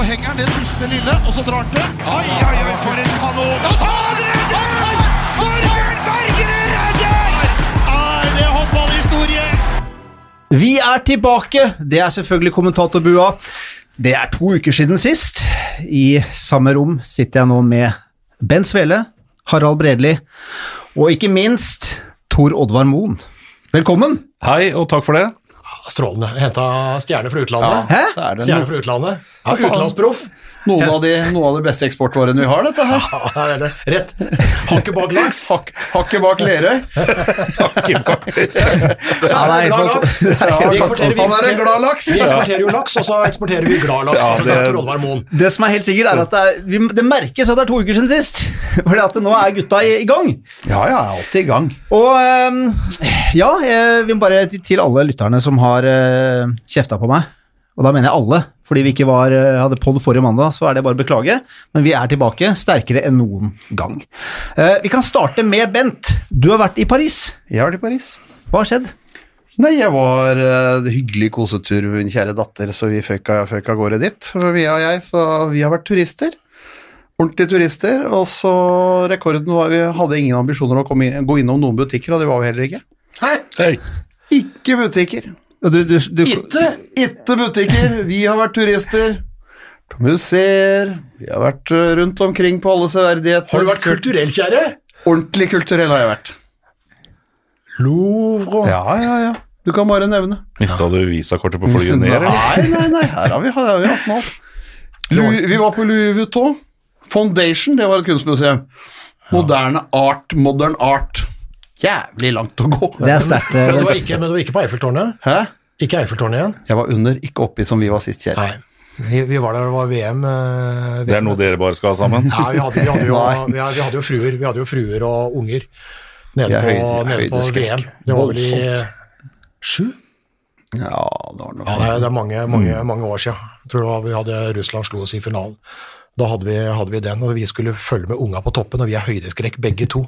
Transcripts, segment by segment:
så henger han det siste lille, og så drar han til. Oi, oi, oi, for en kanon! Han redder! Torbjørn Bergerud redder! Er det håndballhistorie? Vi er tilbake! Det er selvfølgelig kommentatorbua. Det er to uker siden sist. I samme rom sitter jeg nå med Bent Svele, Harald Bredli og ikke minst Tor Oddvar Moen. Velkommen! Hei, og takk for det. Strålende. Henta stjerne fra utlandet. Er Stjerne fra utlandet. Ja, Utenlandsproff. Noen, av de, noen av de beste eksportvarene vi har, dette her. Ja, det er det. Rett. Hakket bak laks. Hak, hakket bak Lerøy. hakket bak ja, nei, Glad laks. Vi eksporterer, vi er laks. Vi eksporterer jo laks, og så eksporterer vi glad laks. Ja, altså det-. Det som er helt sikkert, er at det, er, vi, det merkes at det er to uker siden sist. Fordi at nå er gutta i, i gang. Ja, ja, alltid i gang. Og um, ja, jeg vil bare til, til alle lytterne som har uh, kjefta på meg, og da mener jeg alle, fordi vi ikke var, eh, hadde pod forrige mandag, så er det bare å beklage, men vi er tilbake, sterkere enn noen gang. Eh, vi kan starte med Bent. Du har vært i Paris. Jeg har vært i Paris. Hva har skjedd? Nei, jeg var uh, hyggelig kosetur med min kjære datter, så vi føk av gårde dit. vi og jeg, så vi har vært turister. Ordentlige turister. Og så rekorden var Vi hadde ingen ambisjoner om å komme inn, gå innom noen butikker, og det var vi heller ikke. Hei. Ikke butikker. Du, du, du, Itte, itte butikker. Vi har vært turister. På museer. Vi har vært eh, rundt omkring på alle severdigheter. Har du vært kulturell, kjære? Ordentlig kulturell har jeg vært. Louvre. Ja, ja, ja. Du kan bare nevne. Mista du visakortet på flyet ned, eller? Nei, nei, nei. Her har vi, her har vi hatt noe. Vi var på Louis Vuitton. Foundation, det var et kunstmuseum. Moderne art, modern art. Jævlig langt å gå. det er sterkt. Men du var ikke, men du var ikke på Eiffeltårnet? Hæ? Ikke Eiffeltårnet igjen? Jeg var under, ikke oppi som vi var sist, Kjell. Nei. Vi, vi var der, det var VM. eh, Det er noe dere bare skal ha sammen? Ja, vi hadde, vi, hadde jo, vi, hadde, vi hadde jo fruer Vi hadde jo fruer og unger nede på, høyde- nede på. VM. Det var vel i sju? Ja, det var noe. Ja, det er, det er mange, mange, mange år siden. Jeg tror det var, vi hadde Russland slo oss i finalen. Da hadde vi, hadde vi den, og vi skulle følge med unga på toppen, og vi er høydeskrekk begge to.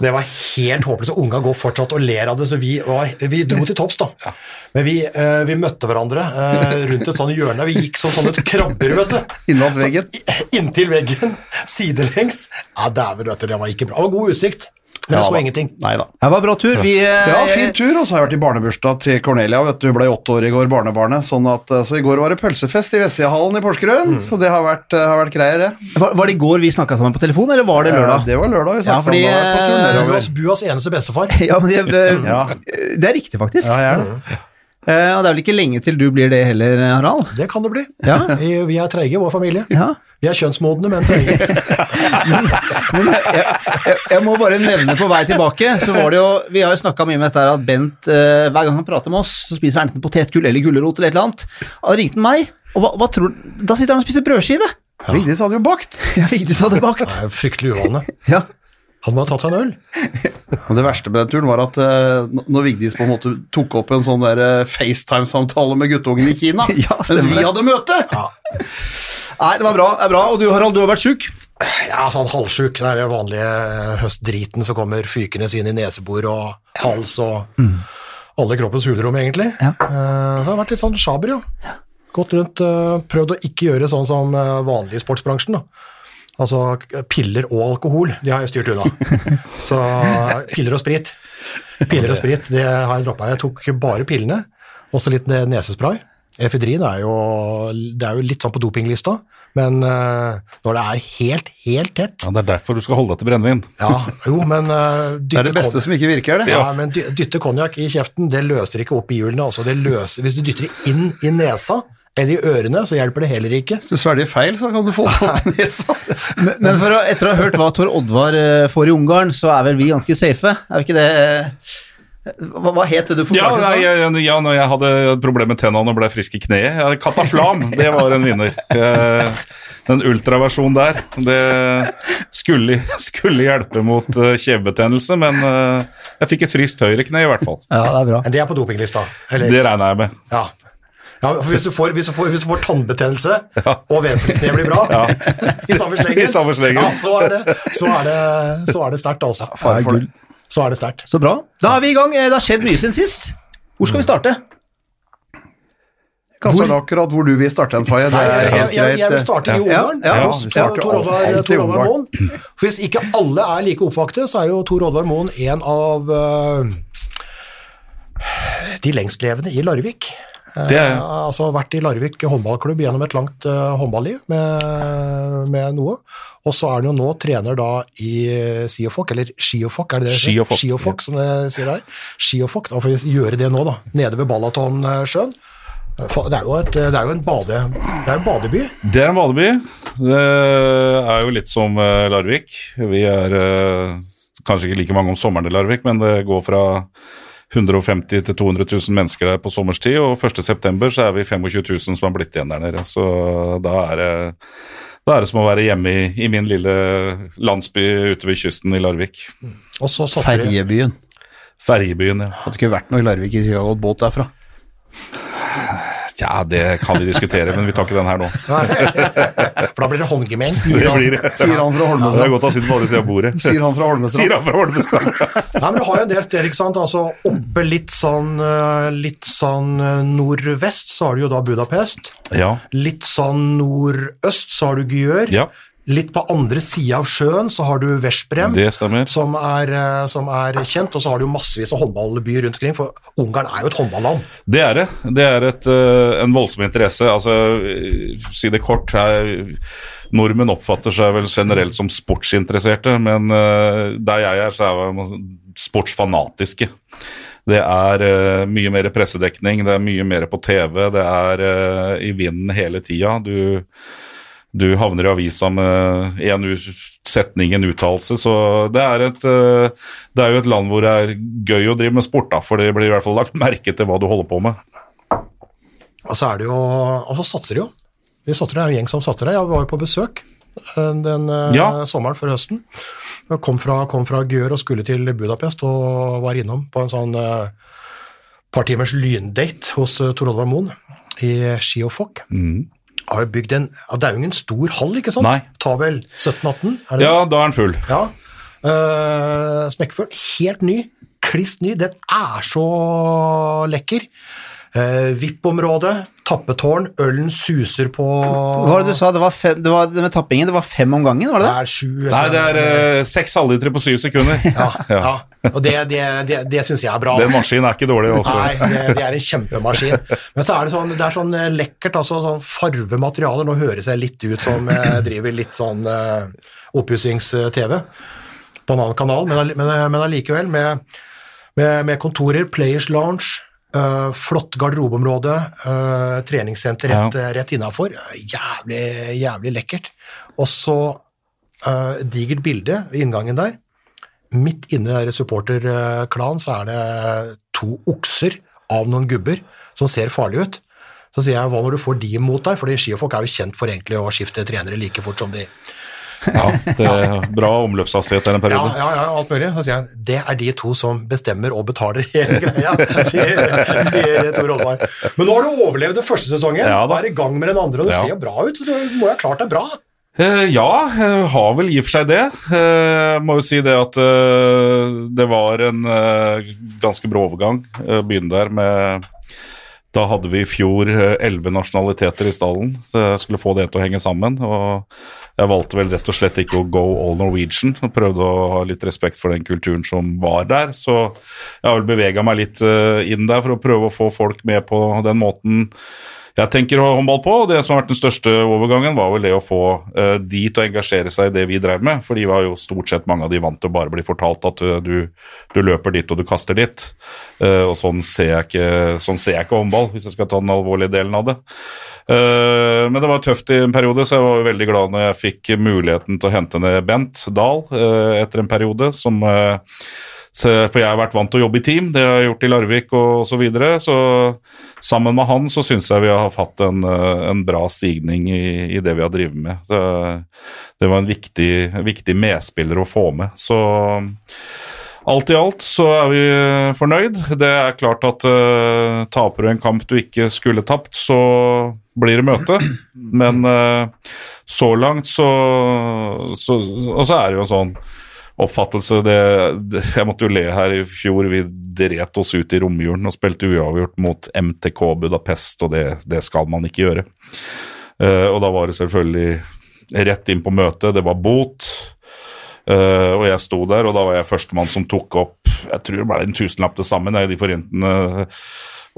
Det var helt håpløst, og unga går fortsatt og ler av det, så vi, var, vi dro til topps da. Men vi, eh, vi møtte hverandre eh, rundt et sånt hjørne, vi gikk som sånne krabber, vet du. Innad veggen. Inntil veggen, sidelengs. Ja, dæven, vet du, det var ikke bra. Det var god utsikt, men jeg så ingenting. Nei da. Det var bra tur. Vi, eh, Ja, fin tur, og så har jeg vært i barnebursdag til Cornelia, vet du, hun ble åtte år i går, barnebarnet, sånn at, eh, så i går var det pølsefest i Vestsiahallen i Porsgrunn, så det har vært, eh, har vært greier, det. var, var det i går vi snakka sammen på telefon, eller var det Ja, lørdag? det var lørdag, vi Ja, fordi, sammen, på tur eh. Buas, buas eneste bestefar. Ja, men det, det, det er riktig, faktisk. Ja, jeg er det. Eh, og det er vel ikke lenge til du blir det heller, Harald? Det kan det bli. Ja. Vi, vi er treige vår familie. Ja. Vi er kjønnsmodne, men treige. Men jeg, jeg, jeg må bare nevne på vei tilbake, så var det jo Vi har jo snakka mye om dette her at Bent eh, hver gang han prater med oss, så spiser han enten potetgull eller gulrot eller et eller annet. Han ringte meg, og hva, hva tror du Da sitter han og spiser brødskive! Vigdis hadde jo bakt. Ja, Vigdis hadde bakt. Det er fryktelig uvanlig. Ja. Han må ha tatt seg en øl. Det verste med den turen var at uh, når Vigdis på en måte tok opp en sånn der eh, FaceTime-samtale med guttungen i Kina, Ja, mens vi hadde møte Nei, det var bra. det er bra. Og du, Harald, du har vært sjuk? Ja, sånn halvsjuk. Det er den vanlige eh, høstdriten som kommer fykende inn i nesebor og hals og alle kroppens hulrom, egentlig. Ja. Uh, det har vært litt sånn sjaber, ja. Gått rundt, eh, prøvd å ikke gjøre sånn som eh, vanlig i sportsbransjen, da. Altså piller og alkohol, de har jeg styrt unna. Så piller og sprit. Piller og sprit, det har jeg droppa. Jeg tok bare pillene, også litt nesespray. Efedrin er jo, det er jo litt sånn på dopinglista, men eh, når det er helt, helt tett Ja, Det er derfor du skal holde deg til brennevin. Ja, jo, men uh, Det er det beste som ikke virker, det. ja, men dytte konjakk i kjeften, det løser ikke opp i hjulene. Altså. Det løser, hvis du dytter det inn i nesa eller i ørene, så hjelper det heller ikke. Hvis du svelger feil, så kan du få det nesa. Men, men for å, etter å ha hørt hva Tor Oddvar eh, får i Ungarn, så er vel vi ganske safe? Er vi ikke det eh, Hva, hva het det du forklarte? Ja, ja, ja, når jeg hadde problemer med tennene og ble frisk i kneet. Kataflam, det var en vinner. Eh, Den ultraversjonen der, det skulle, skulle hjelpe mot kjevebetennelse, men jeg fikk et friskt høyrekne i hvert fall. Ja, det er bra. Men det er på dopinglista. Eller, Det regner jeg med. ja. Ja, for hvis du får, hvis du får, hvis du får tannbetennelse, og venstrekneet blir bra, i samme slengen, I samme slengen. Ja, så er det, så er det, så er det sterkt, altså. Så er det sterkt. Så bra. Da er vi i gang. Eh, Det har skjedd mye siden sist. Hvor skal vi starte? Hva sa du akkurat hvor du vil starte en Faye. Det er helt jeg, jeg vil starte i Ja, Ungarn. ja, hos vi Tor Oddvar alltid Tor Oddvar Moen. For Hvis ikke alle er like oppvakte, så er jo Tor Oddvar Moen en av uh, de lengstlevende i Larvik. Det er Eh, altså vært i Larvik håndballklubb gjennom et langt uh, håndballiv med, med noe. Og så er han jo nå trener da i Siofok, eller Skiofok, er det det? Skiofok, Skiofok, ja. som det sier der. Skiofok, da får vi gjøre det nå, da. Nede ved Balatonsjøen. Eh, Det er jo, et, det er jo en bade, det er en badeby. Det er en badeby. Det er jo litt som Larvik. Vi er kanskje ikke like mange om sommeren i Larvik, men det går fra 150 000-200 000 mennesker der på sommerstid, og 1.9. så er vi 25 000 som har blitt igjen der nede. Så da er det, da er det som å være hjemme i, i min lille landsby ute ved kysten i Larvik. Og så satte Ferjebyen. Ferjebyen, ja. Hadde ikke vært noe i Larvik hvis vi hadde gått båt derfra. Ja, det kan vi diskutere, men vi tar ikke den her nå. For da blir det håndgemeng. Sier, blir. Sier han fra Holmestrand. Det er godt å sitte på andre siden av bordet. Sier han fra Sier Holmestrand. han fra Holmestrand. Nei, men Du har jo en del steder, ikke sant. Altså Oppe litt sånn, eh, litt sånn eh, nordvest så har du jo da Budapest. Ja. Litt sånn nordøst så har du Gjør. ja, Litt på andre sida av sjøen så har du Veszprem. Som er, eh, som er kjent, og så har du massevis av håndballbyer rundt omkring, for Ungarn er jo et håndballand. Det er det. Det er et, eh, en voldsom interesse. Altså, eh, si det kort her Nordmenn oppfatter seg vel generelt som sportsinteresserte, men der jeg er, så er man sportsfanatiske. Det er uh, mye mer pressedekning, det er mye mer på TV, det er uh, i vinden hele tida. Du, du havner i avisa med én setning, en uttalelse, så det er, et, eh, det er jo et land hvor det er gøy å drive med sport, da, for det blir i hvert fall lagt merke til hva du holder på med. Og så er det jo, og så satser de jo. De satser, det er en gjeng som satser det. Jeg var jo på besøk eh, den eh, Ja. sommeren før høsten. Jeg kom fra, kom fra Gjør og skulle til Budapest og var innom på en sånn eh, par timers lyndate hos Tor Oddvar Moen i Skiofok. Mm. Har jo bygd en, ja, Det er jo ingen stor hall, ikke sant? Nei. Tar vel 17-18? er Ja, da er den full. ja. Uh, Smekkfull. Helt ny. Kliss ny. Den er så lekker. Uh, VIP-område, tappetårn, ølen suser på Hva var det du sa? Det var fem, det var, med tappingen, det var fem om gangen, var det Det det? er sju Nei, det er eh, seks halvlitere på syv sekunder. ja, ja. Og det, det, det, det syns jeg er bra. Den maskinen er ikke dårlig, altså. Nei, det, det er en kjempemaskin. Men så er det sånn, det er sånn eh, lekkert, altså sånn farvematerialer. Nå høres jeg litt ut som jeg driver litt sånn uh, oppussings-TV på en annen kanal, men, men, men allikevel med, med, med kontorer, Players Lounge, eh, flott garderobeområde, uh, treningssenter rett, rett innafor. Jævlig, jævlig lekkert. Og så uh, digert bilde ved inngangen der. Midt inne i supporterklanen så er det to okser av noen gubber som ser farlige ut. Så sier jeg hva når du får de mot deg, fordi skifolk er jo kjent for egentlig å skifte trenere like fort som de Ja, det er bra omløpshastighet der en Ja, periode. ja, ja, alt mulig. Så sier jeg det er de to som bestemmer og betaler hele greia, sier, sier Tor Oddvar. Men nå har du overlevd den første sesongen, Ja da. er i gang med den andre, og det Ja. ser jo bra ut, så du må jo ha klart deg bra. Eh, ja, eh, har vel i og for seg det. Jeg må jo si det at eh, det var en eh, ganske brå overgang. å Begynne der med Da hadde vi i fjor eh, elleve nasjonaliteter i stallen, så jeg skulle få det til å henge sammen. Og jeg valgte vel rett og slett ikke å go all Norwegian, og prøvde å ha litt respekt for den kulturen som var der. Så jeg har vel bevega meg litt eh, inn der for å prøve å få folk med på den måten jeg tenker håndball på, og det som har vært den største overgangen, var vel det å få uh, de til å engasjere seg i det vi drev med. For de var jo stort sett mange av de vant til å bare bli fortalt at eh, du, du løper dit og du kaster dit. Uh, og sånn ser, jeg ikke, sånn ser jeg ikke håndball, hvis jeg skal ta den alvorlige delen av det. Uh, men det var tøft i en periode, så jeg var veldig glad når jeg fikk muligheten til å hente ned Bent Dahl eh, etter en periode, som eh, så, for jeg har vært vant til å jobbe i team, det har jeg gjort i Larvik og så videre. Så sammen med han så syns jeg vi har hatt en, eh, en bra stigning i, i det vi har drevet med. Det, det var en viktig, viktig medspiller å få med. Så alt i alt så er vi fornøyd. Det er klart at uh, taper du en kamp du ikke skulle tapt, så blir det møte. Men uh, så langt så, så Og så er det jo sånn oppfattelse. Det, det, jeg måtte jo le her i fjor. Vi dret oss ut i romjulen og spilte uavgjort mot MTK Budapest, og det, det skal man ikke gjøre. Uh, og da var det selvfølgelig rett inn på møtet. Det var bot. Uh, og jeg sto der, og da var jeg førstemann som tok opp Jeg tror det ble en tusenlapp til sammen jeg, de forintene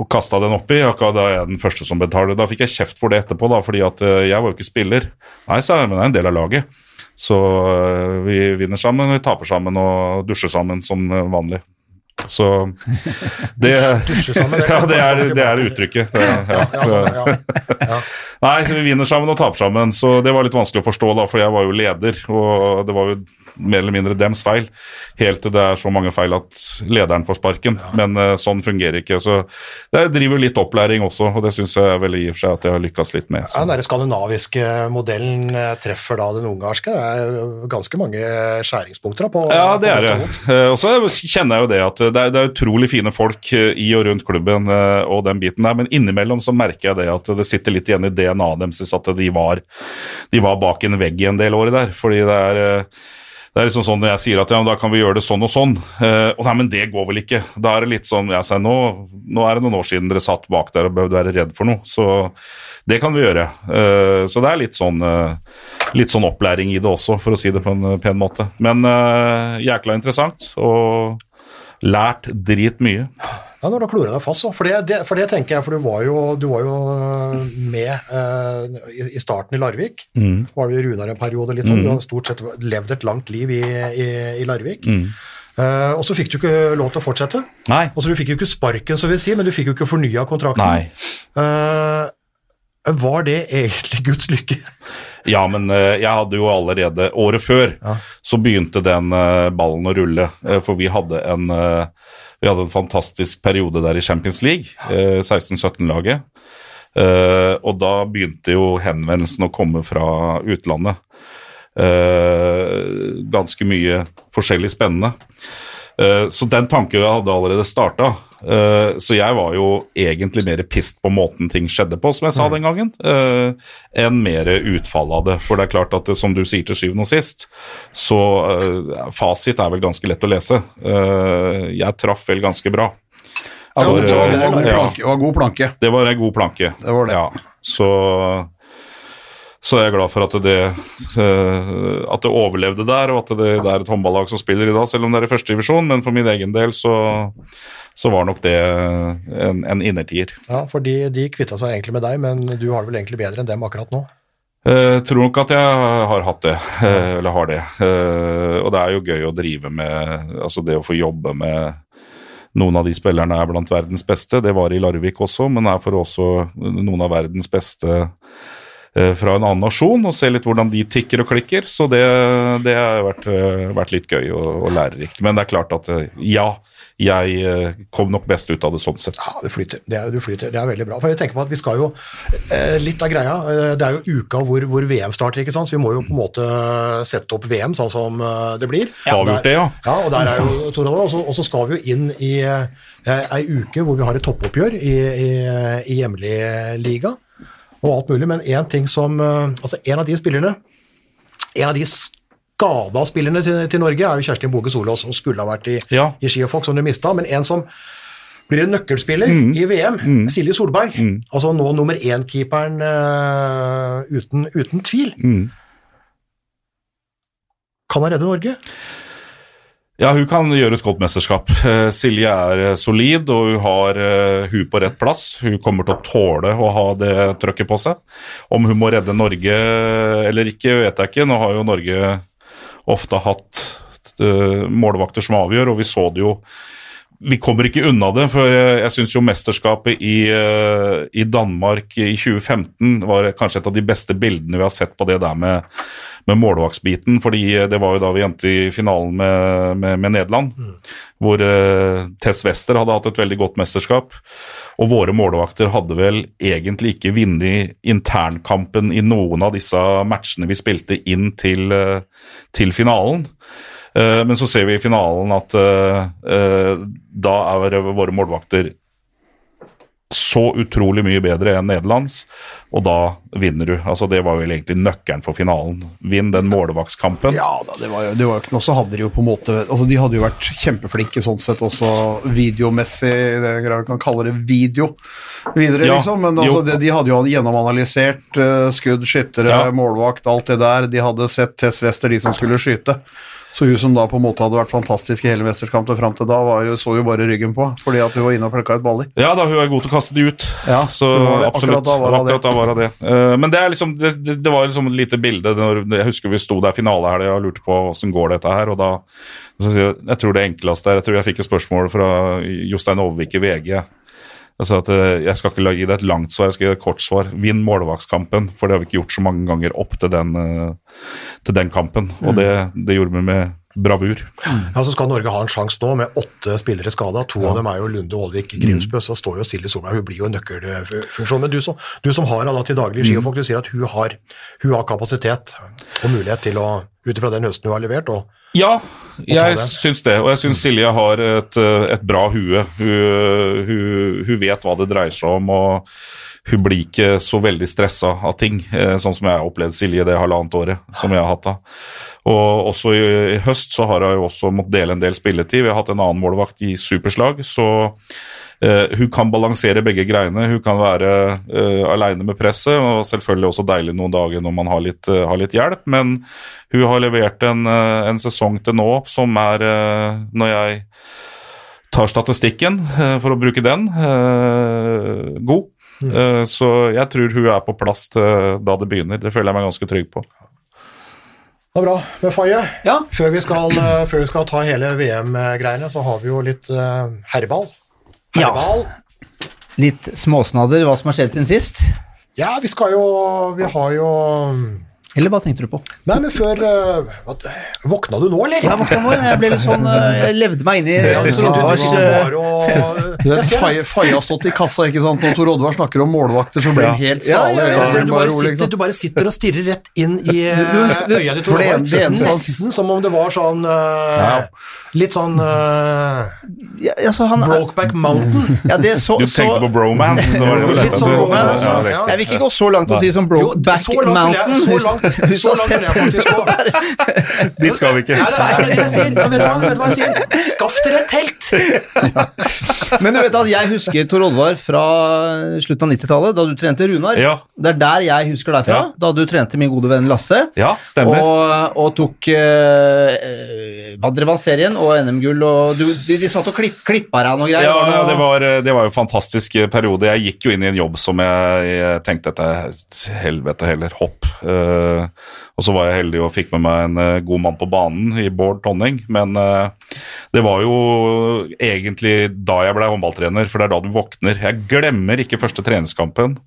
og kasta den oppi. Akkurat da er jeg den første som betaler. Da fikk jeg kjeft for det etterpå, da, fordi at eh, jeg var jo ikke spiller. Nei, sa jeg, men det er en del av laget. Så eh, vi vinner sammen, vi taper sammen og dusjer sammen som vanlig. Så det, Dusje sammen, det ja, det, er, det er uttrykket. Det, ja, Ja, så, sånn, ja. Ja. Nei, så vi vinner sammen og taper sammen, så det var litt vanskelig å forstå, da, for jeg var jo leder, og det var jo mer eller mindre dems feil, helt til det er så mange feil at lederen får sparken. Men uh, sånn fungerer ikke. Så det driver litt opplæring også, og det syns jeg vel i og for seg at jeg har lykkes litt med. Ja, Den der skandinaviske modellen eh, treffer da den ungarske. Det er ganske mange skjæringspunkter da, på Ja, det er det. og. Eh, Og så kjenner jeg jo det at det er, det er utrolig fine folk i og rundt klubben og den biten der, men innimellom så merker jeg det at det sitter litt igjen i DNA-et deres at de var, de var bak en vegg i en del år der. Fordi det er det er liksom sånn når jeg sier at ja, da kan vi gjøre det sånn og sånn. Eh, og nei, men det går vel ikke. Da er det litt sånn jeg sier, nå, nå er det noen år siden dere satt bak der og behøvde være redd for noe. Så det kan vi gjøre. Eh, så det er litt sånn, eh, litt sånn opplæring i det også, for å si det på en pen måte. Men eh, jækla interessant, og lært dritmye. Ja, når du har klora deg fast, så. For det, det, for det tenker jeg, for du var jo, du var jo øh, med øh, i, i starten i Larvik. Mm. Så var du i Runar en periode, litt sånn. Du har stort sett levd et langt liv i, i, i Larvik. Mm. Eh, og så fikk du ikke lov til å fortsette. Nei. Altså, du fikk jo ikke sparken, så vil si, men du fikk jo ikke fornya kontrakten. Nei. Eh, var det egentlig Guds lykke? Ja, men eh, jeg hadde jo allerede Året før Ja. så begynte den eh, ballen å rulle, eh, for vi hadde en eh, vi hadde en fantastisk periode der i Champions League, eh, 16-17-laget. Eh, og da begynte jo henvendelsen å komme fra utlandet. Eh, ganske mye forskjellig spennende. Eh, så den tanken hadde allerede starta. Eh, så jeg var jo egentlig mer pissed på måten ting skjedde på, som jeg sa den gangen, eh, enn mer utfall av det. For det er klart at som du sier til syvende og sist, så eh, fasit er vel ganske lett å lese. Eh, jeg traff vel ganske bra. Ja, det var, det var, det var god planke. Det var en god planke. Det var det. Ja, så, så er jeg glad for at det, eh, at det overlevde der, og at det, det er et håndballag som spiller i dag, selv om det er i første divisjon. Men for min egen del så, så var nok det en, en innertier. Ja, for de, de kvitta seg egentlig med deg, men du har det vel egentlig bedre enn dem akkurat nå? Jeg tror nok at jeg har hatt det, eh, eller har det. Eh, og det er jo gøy å drive med Altså det å få jobbe med noen av de spillerne er blant verdens beste. Det var i Larvik også, men er for også noen av verdens beste eh, fra en annen nasjon, og se litt hvordan de tikker og klikker. Så det, det har vært, eh, vært litt gøy og, og lærerikt. Men det er klart at eh, ja, jeg eh, kom nok best ut av det sånn sett. Ja, det flyter. Det er, du flyter. det er veldig bra. For jeg tenker på at vi skal jo eh, Litt av greia, eh, det er jo uka hvor, hvor VM starter, ikke sant? så vi må jo på en måte sette opp VM sånn som eh, det blir. Ja, vi gjort det, ja? Ja, og der er jo Tor og så- skal vi jo inn i eh, ei uke hvor vi har et toppoppgjør i, i, i hjemlig liga og alt mulig. Men én ting som eh, Altså, en av de spillerne En av de skada spillerne til, til Norge er jo Kjerstin Boge Solås, som skulle ha vært i, Ja. i Ski og Fox, som du mista. Men en som blir en nøkkelspiller Mm. i VM, Silje Solberg. Altså nå nummer én-keeperen uh, uten, uten tvil. Mm. Kan han redde Norge? Ja, hun kan gjøre et godt mesterskap. Eh, Silje er eh, solid, og hun har uh, hun på rett plass. Hun kommer til å tåle å ha det trøkket på seg. Om hun må redde Norge eller ikke, vet jeg ikke. Nå har jo Norge ofte hatt eh, målvakter som avgjør, og vi så det jo vi kommer ikke unna det, for jeg, jeg syns jo mesterskapet i, eh, i Danmark i 2015 var kanskje et av de beste bildene vi har sett på det der med, med målvaktsbiten. fordi det var jo da vi endte i finalen med, med, med Nederland, hvor uh, Tess Wester hadde hatt et veldig godt mesterskap. Og våre målvakter hadde vel egentlig ikke vunnet internkampen i noen av disse matchene vi spilte inn til, eh, til finalen. Eh, Men så ser vi i finalen at eh, eh, da er våre målvakter så utrolig mye bedre enn Nederlands, og da vinner du. Altså Det var vel egentlig nøkkelen for finalen. Vinn den målvaktskampen. Ja da, det var jo, det var jo ikke noe. Så hadde de jo på en måte Altså De hadde jo vært kjempeflinke sånn sett også videomessig, grad vi kan kalle det video videre, Ja, liksom. Men altså, de, de hadde jo gjennomanalysert uh, skudd, skyttere, Ja. målvakt, alt det der. De hadde sett Tess Wester, de som skulle skyte. Så hun som da på en måte hadde vært fantastisk i hele mesterskapet fram til da, var så jo bare ryggen på, fordi at hun var inne og plukka ut baller. Ja da, hun er god til å kaste ut. Ja, så det absolutt. Akkurat da var det. Akkurat da var det. Uh, men det, liksom, det, det, var liksom et lite bilde. Når, jeg husker vi sto der finalehelga og lurte på åssen går dette her. og da, jeg, jeg tror det enkleste er Jeg tror jeg fikk et spørsmål fra Jostein Overvik i VG. Sa at eh, jeg skal ikke gi deg et langt svar, jeg skal gi deg et kort svar. Vinn målvaktskampen, for det har vi ikke gjort så mange ganger opp til den, eh, til den kampen. Og det, det gjorde vi med bravur. Ja, så skal Norge ha en sjanse nå med åtte spillere skada. To av dem er jo Lunde Aalvik Grimsbø, så står jo Silje Solberg. Hun blir jo en nøkkelfunksjon. Men du som, du som har henne til daglig skifolk, du sier at hun har, hun har kapasitet og mulighet til å, ut ifra den høsten hun har levert, og Ja, jeg syns det. Og jeg syns Silje har et, et bra hue. Hun, hun, hun vet hva det dreier seg om, og hun blir ikke så veldig stressa av ting, eh, sånn som jeg har opplevd Silje det halvannet året som jeg har hatt henne. Og også i, i høst så har hun også måttet dele en del spilletid. Vi har hatt en annen målvakt i superslag, så uh, hun kan balansere begge greiene. Hun kan være uh, aleine med presset, og selvfølgelig også deilig noen dager når man har litt, uh, har litt hjelp. Men hun har levert en, uh, en sesong til nå som er, når jeg tar statistikken, for å bruke den, god. Eh, så jeg tror hun er på plass til da det begynner. Det føler jeg meg ganske trygg på. Det er bra. Men Faye, Ja. før, vi skal, eh, før vi skal ta hele VM-greiene, så har vi jo litt uh, herreball. Ja. Herreball. Litt småsnadder hva som har skjedd siden sist. Ja, vi skal jo Vi har jo Eller hva tenkte du på? Nei, men før uh, hva, Våkna du nå, eller? Jeg våkna nå, jeg ble litt sånn øh, Jeg levde meg inn i Ja, Tor Oddvars. Faye har stått i kassa, ikke sant, og Tor Oddvar snakker om målvakter, så blir han helt Ja, salig. ja, ja, ser, han du, bare sitter, du bare sitter og stirrer rett inn i eh, du- øya ditt. Tor Oddvar. Nesten som om det var sånn uh, Ja. Litt sånn uh, ja, altså, han, Brokeback Mountain. ja, det så, Du tenkte på bromance? Litt sånn bromance. Ja, ja. Jeg vil ikke gå så langt og si som Brokeback Mountain. Så langt, så langt du vil jeg faktisk gå. Dit skal vi ikke. Skaff dere et telt! Ja. Men du vet at jeg husker Tor Oddvar fra slutten av 90-tallet, da du trente Runar. Ja. Det er der jeg husker deg fra, Ja. da du trente min gode venn Lasse. Ja, stemmer. Og, og tok uh, Vadrevann-serien og NM-gull, og du, de, de satt og klipp, klippa deg noe greier. Ja, Var det det var, det var jo en fantastisk periode. Jeg gikk jo inn i en jobb som jeg, jeg tenkte dette er helvete heller, hopp. Eh, og så var jeg heldig og fikk med meg en eh, god mann på banen i Bård Tonning. Men eh, det var jo egentlig da jeg ble håndballtrener, for det er da du våkner. Jeg glemmer ikke første treningskampen.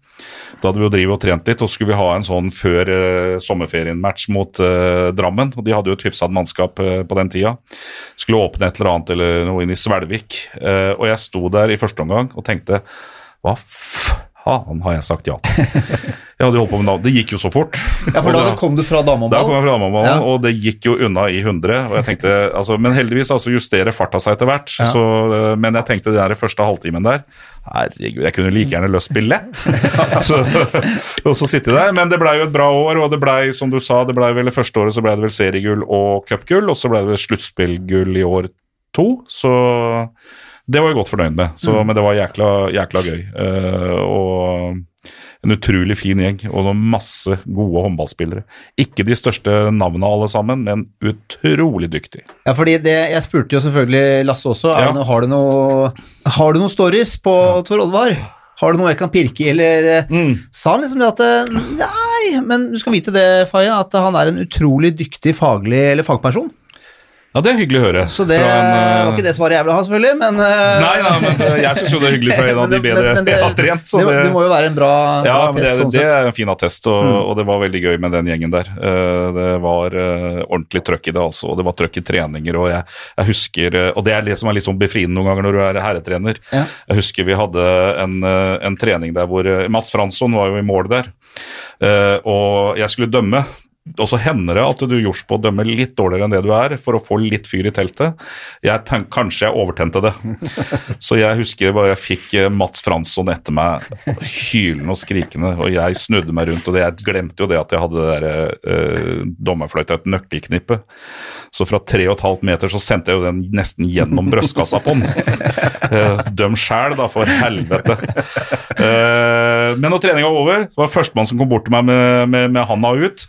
Da hadde vi jo drivet og trent litt, og skulle vi ha en sånn før sommerferien-match mot eh, Drammen. Og de hadde jo et hyfsat mannskap eh, på den tida. Skulle åpne et eller annet eller noe inn i Svelvik. Eh, og jeg sto der i første omgang og tenkte hva faen har jeg sagt ja til? Jeg hadde jo holdt på med navn. Det gikk jo så fort. Ja, for da kom du fra da kom jeg fra Damamalen, Ja. og det gikk jo unna i 100. Og jeg tenkte, altså, men heldigvis altså, justerer farta seg etter hvert. Så, eh, men jeg tenkte den der første halvtimen der Herregud, jeg kunne like gjerne løst billett. så, og så sitte der. Men det blei jo et bra år, og det blei, som du sa, det blei vel det første året så blei det vel seriegull og cupgull, og så blei det vel sluttspillgull i år to. Så det var jeg godt fornøyd med. Så, Men det var jækla, jækla gøy. Uh, og en utrolig fin gjeng og masse gode håndballspillere. Ikke de største navnene alle sammen, men utrolig dyktig. Ja, fordi det, Jeg spurte jo selvfølgelig Lasse også. Er Ja. det har, du noe, har du noen stories på Tor Oddvar? Har du noe jeg kan pirke i, eller eh, Mm. Sa han liksom det at eh, Nei, men du skal vite det, Faya, at han er en utrolig dyktig faglig eller fagperson. Ja, det er hyggelig å høre. Så det en, eh, var ikke det svaret jeg ville ha, selvfølgelig, men uh... Nei, nei, men eh, jeg syns jo det er hyggelig fra en av de bedre jeg har trent. Så det, det, må jo være en bra, ja, bra test. det, sånn det. Mm. er en fin attest, og, og det var veldig gøy med den gjengen der. Eh, Det var eh, ordentlig trøkk i det, altså. Og det var trøkk i treninger. Og jeg, jeg husker, eh, og det er det som er litt sånn befriende noen ganger når du er herretrener. Ja. Jeg husker vi hadde en, eh, en trening der hvor eh, Mats Fransson var jo i mål der, eh, og jeg skulle dømme. Og så hender det at du gjords på å dømme litt dårligere enn det du er, for å få litt fyr i teltet. Jeg tenk, kanskje jeg overtente det. Så jeg husker bare jeg fikk eh, Mats Fransson etter meg hylende og skrikende, og jeg snudde meg rundt, og det, jeg glemte jo det at jeg hadde det der uh, dommerfløyta, et nøkkelknippe. Så fra tre og et halvt meter så sendte jeg jo den nesten gjennom brystkassa på den. Eh, døm sjæl, da, for helvete. Eh, men når treninga var over, så var det førstemann som kom bort til meg med, med, med handa ut.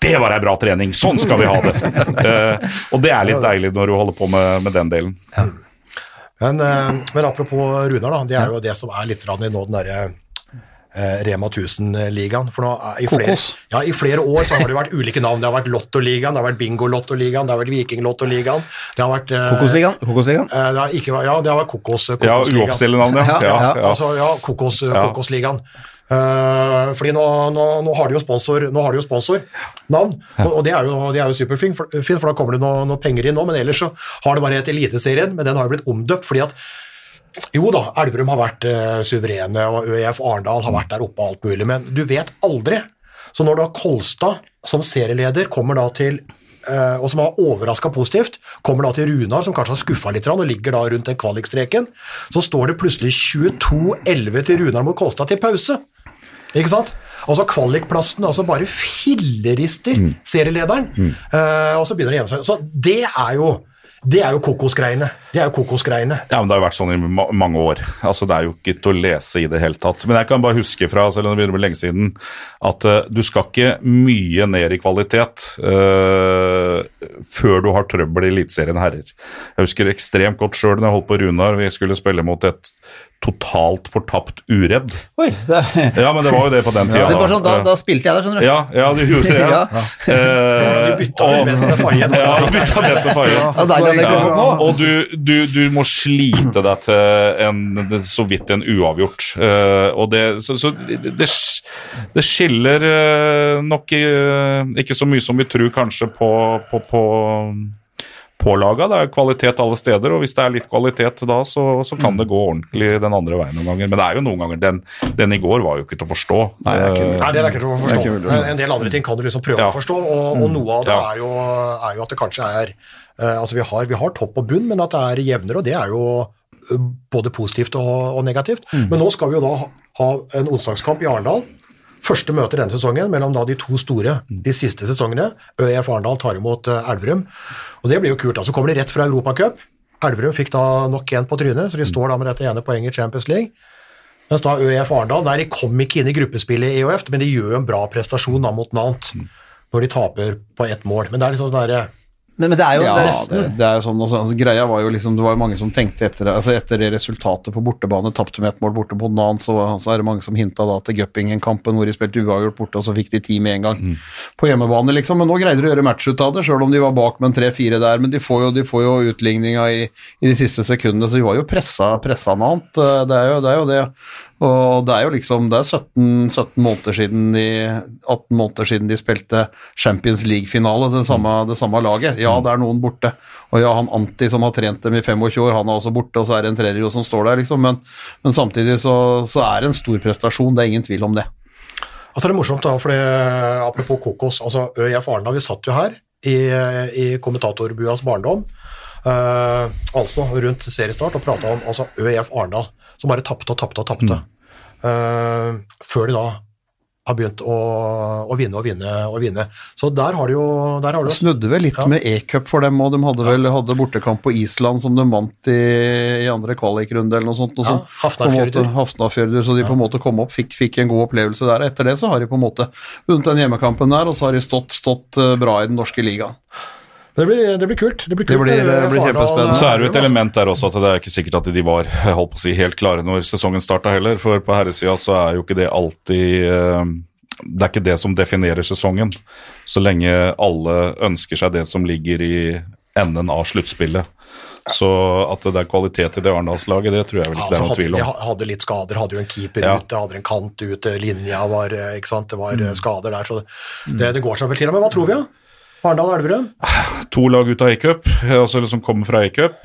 Det var ei bra trening! Sånn skal vi ha det! Uh, og det er litt deilig når du holder på med, med den delen. Men, uh, men apropos Runar, da, det er jo det som er litt i nå den derre Uh, Rema 1000-ligaen. For nå i, flere, ja, I flere år så har det vært ulike navn. Det har vært Lottoligaen, det har vært Bingo-Lottoligaen, det har vært Viking-Lottoligaen. Det har vært eh, Kokosligaen? Kokosligaen? det har ikke, ja, det har vært Kokos, Ja, Kokosligaen. uoffisielle navn, ja. Ja, ja, ja, ja. Altså, ja, Kokos, Ja. Kokosligaen. Eh, fordi nå, nå, nå har de jo sponsor sponsornavn, og, og det er jo, de er jo superfint, for, for da kommer det noe, noe penger inn nå, men ellers så har det bare et Eliteserien, men den har jo blitt omdøpt fordi at jo da, Elverum har vært uh, suverene, og ØIF Arendal har vært der oppe og alt mulig, men du vet aldri. Så når da Kolstad som serieleder kommer da til eh, og som har overraska positivt, kommer da til Runar, som kanskje har skuffa litt og ligger da rundt den kvalikstreken, så står det plutselig 22-11 til Runar mot Kolstad til pause. Ikke sant? Altså Kvalikplassen altså bare fillerister serielederen, eh, og så begynner det å gjemme seg. Så det er jo det er jo kokosgreiene. Det er jo kokosgreiene. Ja, men Det har jo vært sånn i ma mange år. Altså, Det er jo ikke til å lese i det hele tatt. Men jeg kan bare huske fra selv om det begynner å bli lenge siden, at uh, du skal ikke mye ned i kvalitet uh, før du har trøbbel i Eliteserien herrer. Jeg husker ekstremt godt sjøl når jeg holdt på Runar, vi skulle spille mot et totalt fortapt uredd. Oi, det er, Ja, men det var jo det på den tida. det er sånn, da, da spilte jeg der, skjønner du. Ja, ja, du gjorde det. Ja. Ja. Eh, du bytta og- med med Fayen. Ja, du bytta med til Faye. Ja, deilig. Og du, du, du må slite deg til en, så vidt en uavgjort. Eh, og det, så, så det, det skiller eh, nok eh, ikke så mye som vi tror kanskje på, på, på, på laga. Det er kvalitet alle steder, og hvis det er litt kvalitet da, så, så kan det gå ordentlig den andre veien noen ganger. Men det er jo noen ganger Den, den i går var jo ikke til å forstå. Nei, det er ikke Eh, Nei, det er ikke til å forstå. Men En del andre ting kan du liksom prøve Ja. å forstå, og, og noe av det Ja. er, jo, er jo at det kanskje er eh, Altså, vi har, vi har topp og bunn, men at det er jevnere, og det er jo eh, både positivt og, og negativt. Men nå skal vi jo da ha- ha en onsdagskamp i Arendal. Første møte denne sesongen mellom da de to store de siste sesongene. ØIF Arendal tar imot eh, Elverum, og det blir jo kult. da. Så kommer de rett fra Europacup. Elverum fikk da nok en på trynet, så de står da med dette ene poenget i Champions League. Mens da ØIF Arendal nei, de kom ikke inn i gruppespillet i EOF, men de gjør en bra prestasjon da mot Nant når de taper på ett mål. Men det er liksom sånn derre Men, men det er jo Ja, det det, det er jo sånn, altså, altså, greia var jo liksom, det var jo mange som tenkte etter, det- altså, etter det resultatet på bortebane, tapte med ett mål borte mot Nan, så, så er det mange som hinta da til Guppingen-kampen hvor de spilte uavgjort borte, og så fikk de ti med en gang på hjemmebane, liksom. Men nå greide de å gjøre match ut av det, sjøl om de var bak med en tre-fire der. Men de får jo, de får jo utligninga i, i de siste sekundene, så de var jo pressa, pressa noe annet. Det er jo det. Er jo det. Og det er jo liksom Det er 17, 17 måneder siden de 18 måneder siden de spilte Champions League-finale, det, det samme laget. Ja, det er noen borte. Og ja, han Anti som har trent dem i 25 år, han er også borte, og så er det en tredje som står der, liksom. Men, men samtidig så, så er det en stor prestasjon, det er ingen tvil om det. Altså det er morsomt, da, for det, apropos kokos. altså ØIF Arendal, vi satt jo her i, i kommentatorbuas barndom, eh, altså rundt seriestart, og prata om altså, ØIF Arendal, som bare tapte og tapte og tapte. Eh, før de da har begynt å, å vinne og vinne og vinne. Så der har de jo, der har de snudde vel litt Ja. med e-cup for dem, og de hadde vel hadde bortekamp på Island som de vant i, i andre kvalikrunde eller noe sånt. Noe Ja, Hafnarfjørdur. Hafnarfjörður, så de på en måte kom opp, fikk, fikk en god opplevelse der. Etter det så har de på en måte vunnet den hjemmekampen der, og så har de stått, stått eh, bra i den norske ligaen. Det, blir, det blir kult. Det blir, kult Det blir- det blir kjempespennende. Så er det jo et altså. element der også at det er ikke sikkert at de var holdt på å si, helt klare når sesongen starta heller, for på herresida så er jo ikke det alltid eh, Det er ikke det som definerer sesongen, så lenge alle ønsker seg det som ligger i enden av sluttspillet. Så at det er kvalitet i det Arendalslaget, det tror jeg vel Ja, ikke det er noen tvil om. De hadde litt skader, hadde jo en keeper Ja. ute, hadde en kant ute, linja var eh, ikke sant? Det var Mm. eh, skader der, så det, det går seg vel til. Men hva tror vi, da? Arendal Elverum? To lag ut av A-cup, altså som kommer fra A-cup.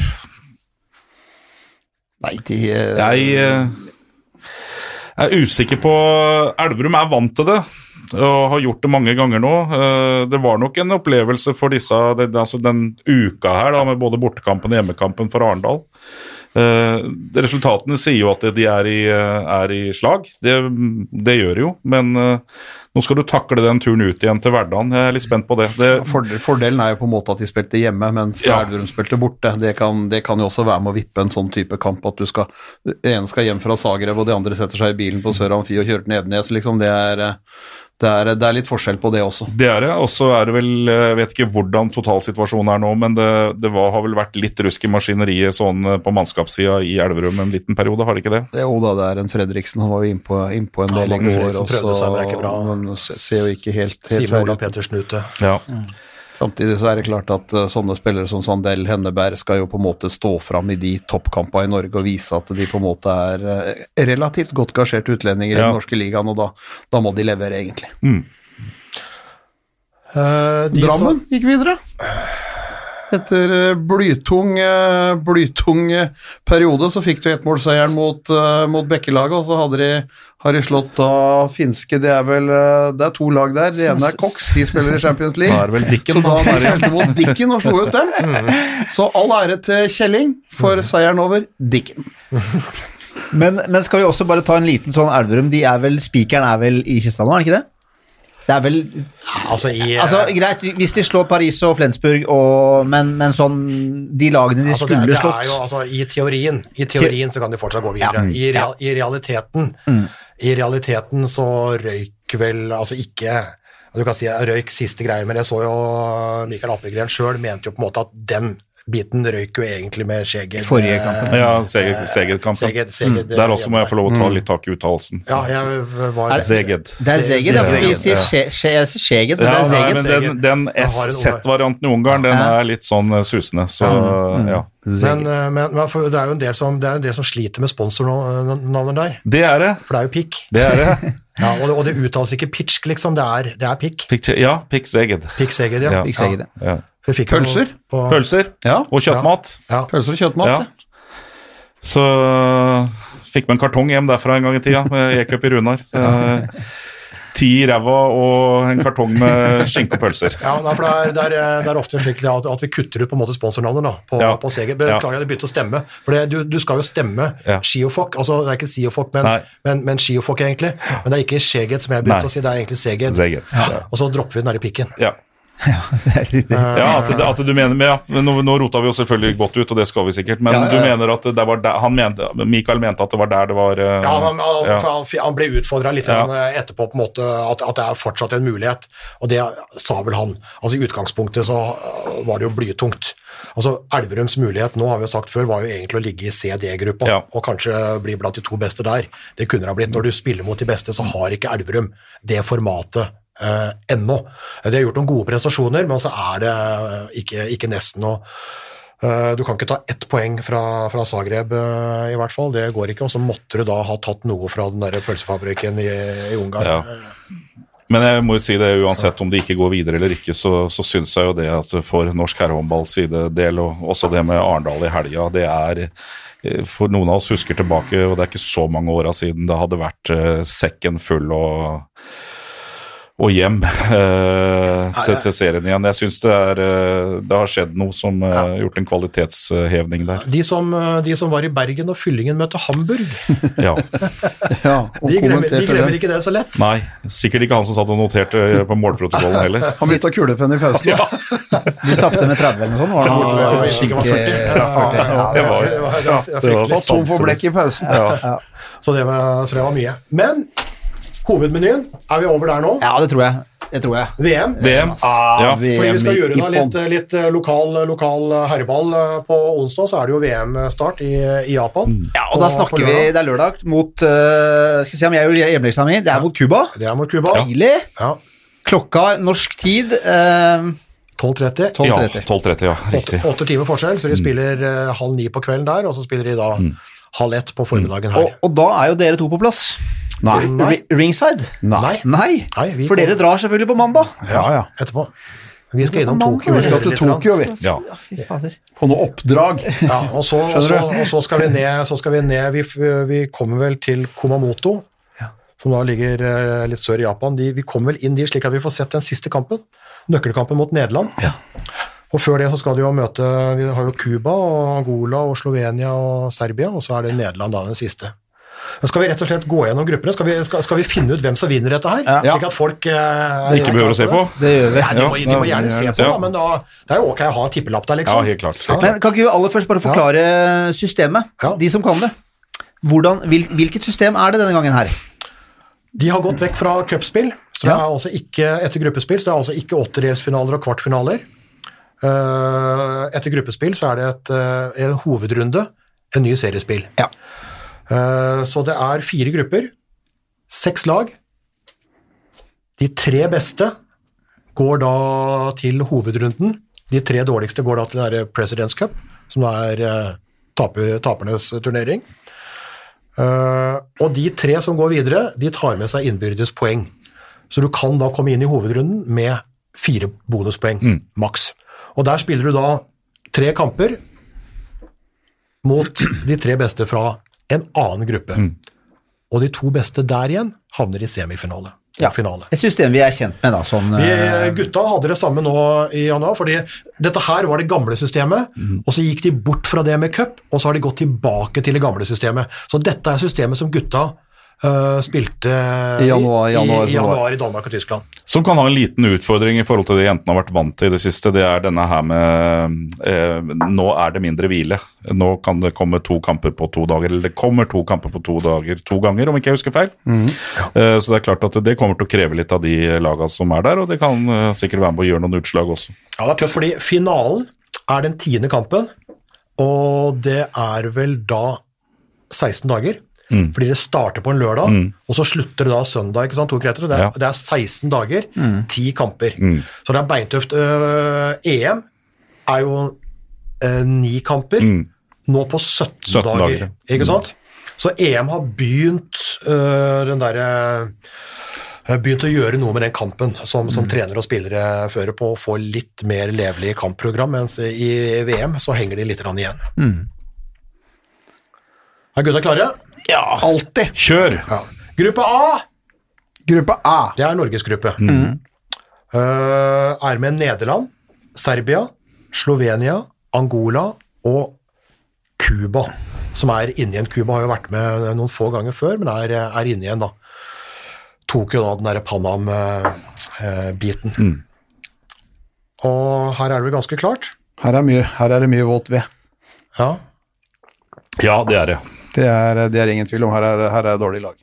Nei, de eh, Jeg eh, er usikker på Elverum er vant til det. og har gjort det mange ganger nå. Eh, Det var nok en opplevelse for disse altså den uka her, da, med både bortekampen og hjemmekampen for Arendal. Eh, Resultatene sier jo at de er i, eh, er i slag. Det, det gjør de jo, men eh, nå skal du takle den turen ut igjen til hverdagen. Jeg er litt spent på det. det Fordel, fordelen er jo på en måte at de spilte hjemme, mens Ja. Elverum spilte borte. Det kan, det kan jo også være med å vippe en sånn type kamp at du skal Den ene skal hjem fra Zagreb, og de andre setter seg i bilen på Sør Amfi og kjører til Nedenes, liksom. Det er, det, er, det er litt forskjell på det også. Det er det, og så er det vel Jeg vet ikke hvordan totalsituasjonen er nå, men det, det var, har vel vært litt rusk i maskineriet sånn eh, på mannskapssida i Elverum en liten periode, har det ikke det? Jo da, det er en Fredriksen. Han var jo innpå inn på en Ja, del i Magnus går, også. prøvde seg, men det er ikke bra. men ser jo ikke helt, helt Simen Olav. Petersen ute. Ja. Samtidig så er det klart at eh, sånne spillere som Sandel Henneberg skal jo på en måte stå fram i de toppkampene i Norge og vise at de på en måte er eh, relativt godt gasjerte utlendinger i den norske ligaen, og da, da må de levere, egentlig. Eh, de Drammen gikk videre. Etter eh, blytung, eh, blytung eh, periode så fikk du ettmålseieren mot, mot Bekkelaget, og så hadde de, har de slått da finske Det er vel det er to lag der. Det ene er Cox, de spiller i Champions League. Da er det vel Dicken, så da de spilte mot Dicken og slo ut dem. Så all ære til Kjelling for seieren over Dicken. Men, men skal vi også bare ta en liten sånn Elverum De er vel, Spikeren er vel i kista nå, er det ikke det? Det er vel Altså, i, Altså, greit, hvis de slår Paris og Flensburg, og, men, men sånn De lagene de altså, det, skulle det er slått jo, altså, I teorien I teorien så kan de fortsatt gå videre. I, real, I realiteten I realiteten så røyk vel altså ikke Du kan si jeg røyk siste greier, men jeg så jo Mikael Appelgren sjøl mente jo på en måte at den biten røyk jo egentlig med Skjeged. Forrige kampen. Ja, Seged- Seged-kampen. Seged- Seged- Der også må jeg få lov å ta litt tak i uttalelsen. Ja, jeg var Seged. Det er Seged, ja. Vi sier ja. Skje- Skje- jeg sier Skjeget, men det er Seged. Men den, den SZ-varianten i Ungarn, den er litt sånn eh, susende, så ja. Men, eh, men, men for det er jo en del som, det er en del som sliter med sponsornavnet der, Det er det. for det er jo pikk. Det er det. Ja, og, det, og det uttales ikke pitch, liksom, det er, det er pikk. Pikk, ja, pikk Seged. Pikk Seged, ja. Ja. Pikk Seged, ja. Ja. Jeg Pølser? På, Pølser Ja. og kjøttmat. Ja. Pølser og kjøttmat. Ja. Så fikk vi en kartong hjem derfra en gang i tida, med E-cup i Runar. Så, Ti i ræva og en kartong med skinke og pølser. Ja, for det er, det, er, det er ofte slik at, at vi kutter ut på en måte sponsornavnet da, på, Ja. på CG. Beklager at det begynte å stemme. For det, du, du skal jo stemme Ja. Skiofok. Altså, det er ikke Siofok, men, Nei. men, men Skiofok, egentlig. Men det er ikke Skjeget, som jeg begynte Nei. å si. Det er egentlig Seget. Ja. Og så dropper vi den der i pikken. Ja. Det er litt- Ja, at, at du mener ja, nå, nå rota vi jo selvfølgelig godt ut, og det skal vi sikkert, men Ja, ja, du mener at det var der, han mente, Mikael mente at det var der det var eh, Ja, han, han, ja. han, ble utfordra litt Ja. eh, etterpå, på en måte, at, at det er fortsatt en mulighet. Og det sa vel han. Altså I utgangspunktet så øh, var det jo blytungt. Altså Elverums mulighet nå har vi jo sagt før, var jo egentlig å ligge i CD-gruppa Ja. og kanskje bli blant de to beste der. Det kunne det ha blitt. Når du spiller mot de beste, så har ikke Elverum det formatet eh, ennå. De har gjort noen gode prestasjoner, men så er det eh, ikke, ikke nesten noe Eh, Du kan ikke ta ett poeng fra, fra Zagreb, eh, i hvert fall. Det går ikke. Og så måtte du da ha tatt noe fra den der pølsefabrikken i, i Ungarn. Ja. Men jeg må jo si det uansett om de ikke går videre eller ikke, så, så syns jeg jo det at for norsk herrehåndballs sidedel, og også det med Arendal i helga, det er eh, For noen av oss husker tilbake, og det er ikke så mange åra siden det hadde vært eh, sekken full og og hjem eh, til, til serien igjen. Jeg syns det, er, eh, det har skjedd noe som har har gjort en kvalitetshevning der. De, som, eh, de som var i Bergen og Fyllingen møtte Hamburg, Ja. Ja, og de glemmer, de glemmer det. ikke det så lett. Nei, sikkert ikke han som satt og noterte eh, på målprotokollen heller. Han bytta kulepenn i pausen. Ja, De tapte med 30 eller noe sånt. Var det? Ja, det var 40. Ja, ja, det var- det var-. Tom for blekk i pausen. ja. Så det var, så det var mye. Men hovedmenyen, er vi over der nå? Ja, det tror jeg. Det tror jeg. VM. VM. Ja. Fordi vi skal gjøre da litt, litt eh, lokal, lokal herreball eh, på onsdag, så er det jo VM-start i, i Japan. Ja, og da snakker vi. Det er lørdag mot uh, Skal vi se om jeg gjør hjemmeleksa mi. Det er mot Cuba. Det er mot Cuba. Deilig. Ja. Klokka norsk tid uh, 12.30. 12.30. Ja, 12.30, ja. Åtte, Riktig. åtte timer forskjell, så de spiller eh, halv ni på kvelden der, og så spiller de da halv ett på formiddagen her. og, og da er jo dere to på plass. Nei. Nei. Ringside. Nei. Nei, Nei, vi for kommer- dere drar selvfølgelig på mandag. Ja, ja. Etterpå. Vi skal innom Tokyo. Vi skal til. Tokyo, vi. Ja. Ja, fy fader. På noe oppdrag. Ja, og så, og Skjønner så, du? og så skal vi ned, så skal vi ned vi, vi kommer vel til Komamoto som da ligger eh, litt sør i Japan, de, vi kommer vel inn dit slik at vi får sett den siste kampen, nøkkelkampen mot Nederland. Og før det så skal de jo møte Vi har jo Cuba og Angola og Slovenia og Serbia, og så er det Nederland da den siste. Skal vi rett og slett gå gjennom gruppene? Skal vi, skal, skal vi finne ut hvem som vinner dette her? Ja. Slik at folk eh, Ikke behøver å se på. Det gjør vi. Ja, de, må, de må gjerne se på, ja. da, men da, det er jo ok å ha en tippelapp der, Ja, liksom. helt klart. Ja. Men kan ikke vi aller først bare forklare systemet? Ja. De som kan det. Hvordan, hvil, hvilket system er det denne gangen her? De har gått vekk fra cupspill, så det Ja. er altså ikke etter gruppespill, så det er altså ikke åttedelsfinaler og kvartfinaler. Eh, etter gruppespill så er det et, eh, en hovedrunde, en ny seriespill. Ja. Eh, så det er fire grupper, seks lag. De tre beste går da til hovedrunden. De tre dårligste går da til der President's Cup, som da er eh, tapernes turnering. Eh, og de tre som går videre, de tar med seg innbyrdes poeng. Så du kan da komme inn i hovedrunden med fire bonuspoeng, maks. Og der spiller du da tre kamper mot de tre beste fra en annen gruppe. Og de to beste der igjen havner i semifinale. Ja. Finale. Et system vi er kjent med, da. Sånn, Vi, eh, gutta hadde det samme nå i januar, fordi dette her var det gamle systemet, og så gikk de bort fra det med cup, og så har de gått tilbake til det gamle systemet. Så dette er systemet som gutta øh, spilte I januar- januar- i, i, januar i Danmark og Tyskland. Som kan ha en liten utfordring i forhold til det jentene har vært vant til i det siste. Det er denne her med eh, Nå er det mindre hvile. Nå kan det komme to kamper på to dager. Eller det kommer to kamper på to dager to ganger, om ikke jeg husker feil. Eh, så det er klart at det kommer til å kreve litt av de lagene som er der, og det kan uh, sikkert være med å gjøre noen utslag også. Ja, det er tøft, fordi finalen er den tiende kampen, og det er vel da 16 dager. Fordi det starter på en lørdag, og så slutter det da søndag, ikke sant, to kreter, Det er, Ja. det er 16 dager, 10 kamper. Så det er beintøft. Uh, EM er jo øh, ni kamper, nå på 17, 17 dager, dager, ikke sant? Så EM har begynt uh, den derre begynt å gjøre noe med den kampen som, som trenere og spillere fører på, å få litt mer levelig kampprogram, mens i VM så henger de litt igjen. igjen. Er gutta klare? Ja. Alltid. Kjør! Ja. Gruppe A, Gruppe A. det er Norges gruppe. Uh, er med Nederland, Serbia, Slovenia, Angola og Cuba, som er inne igjen. Cuba har jo vært med noen få ganger før, men er, er inne igjen, da. Tok jo da den derre Panam-biten. Og her er det vel ganske klart? Her er, mye, her er det mye våt ved. Ja. Ja, det er det. Det er, det er ingen tvil om. Her er, her er dårlig lag.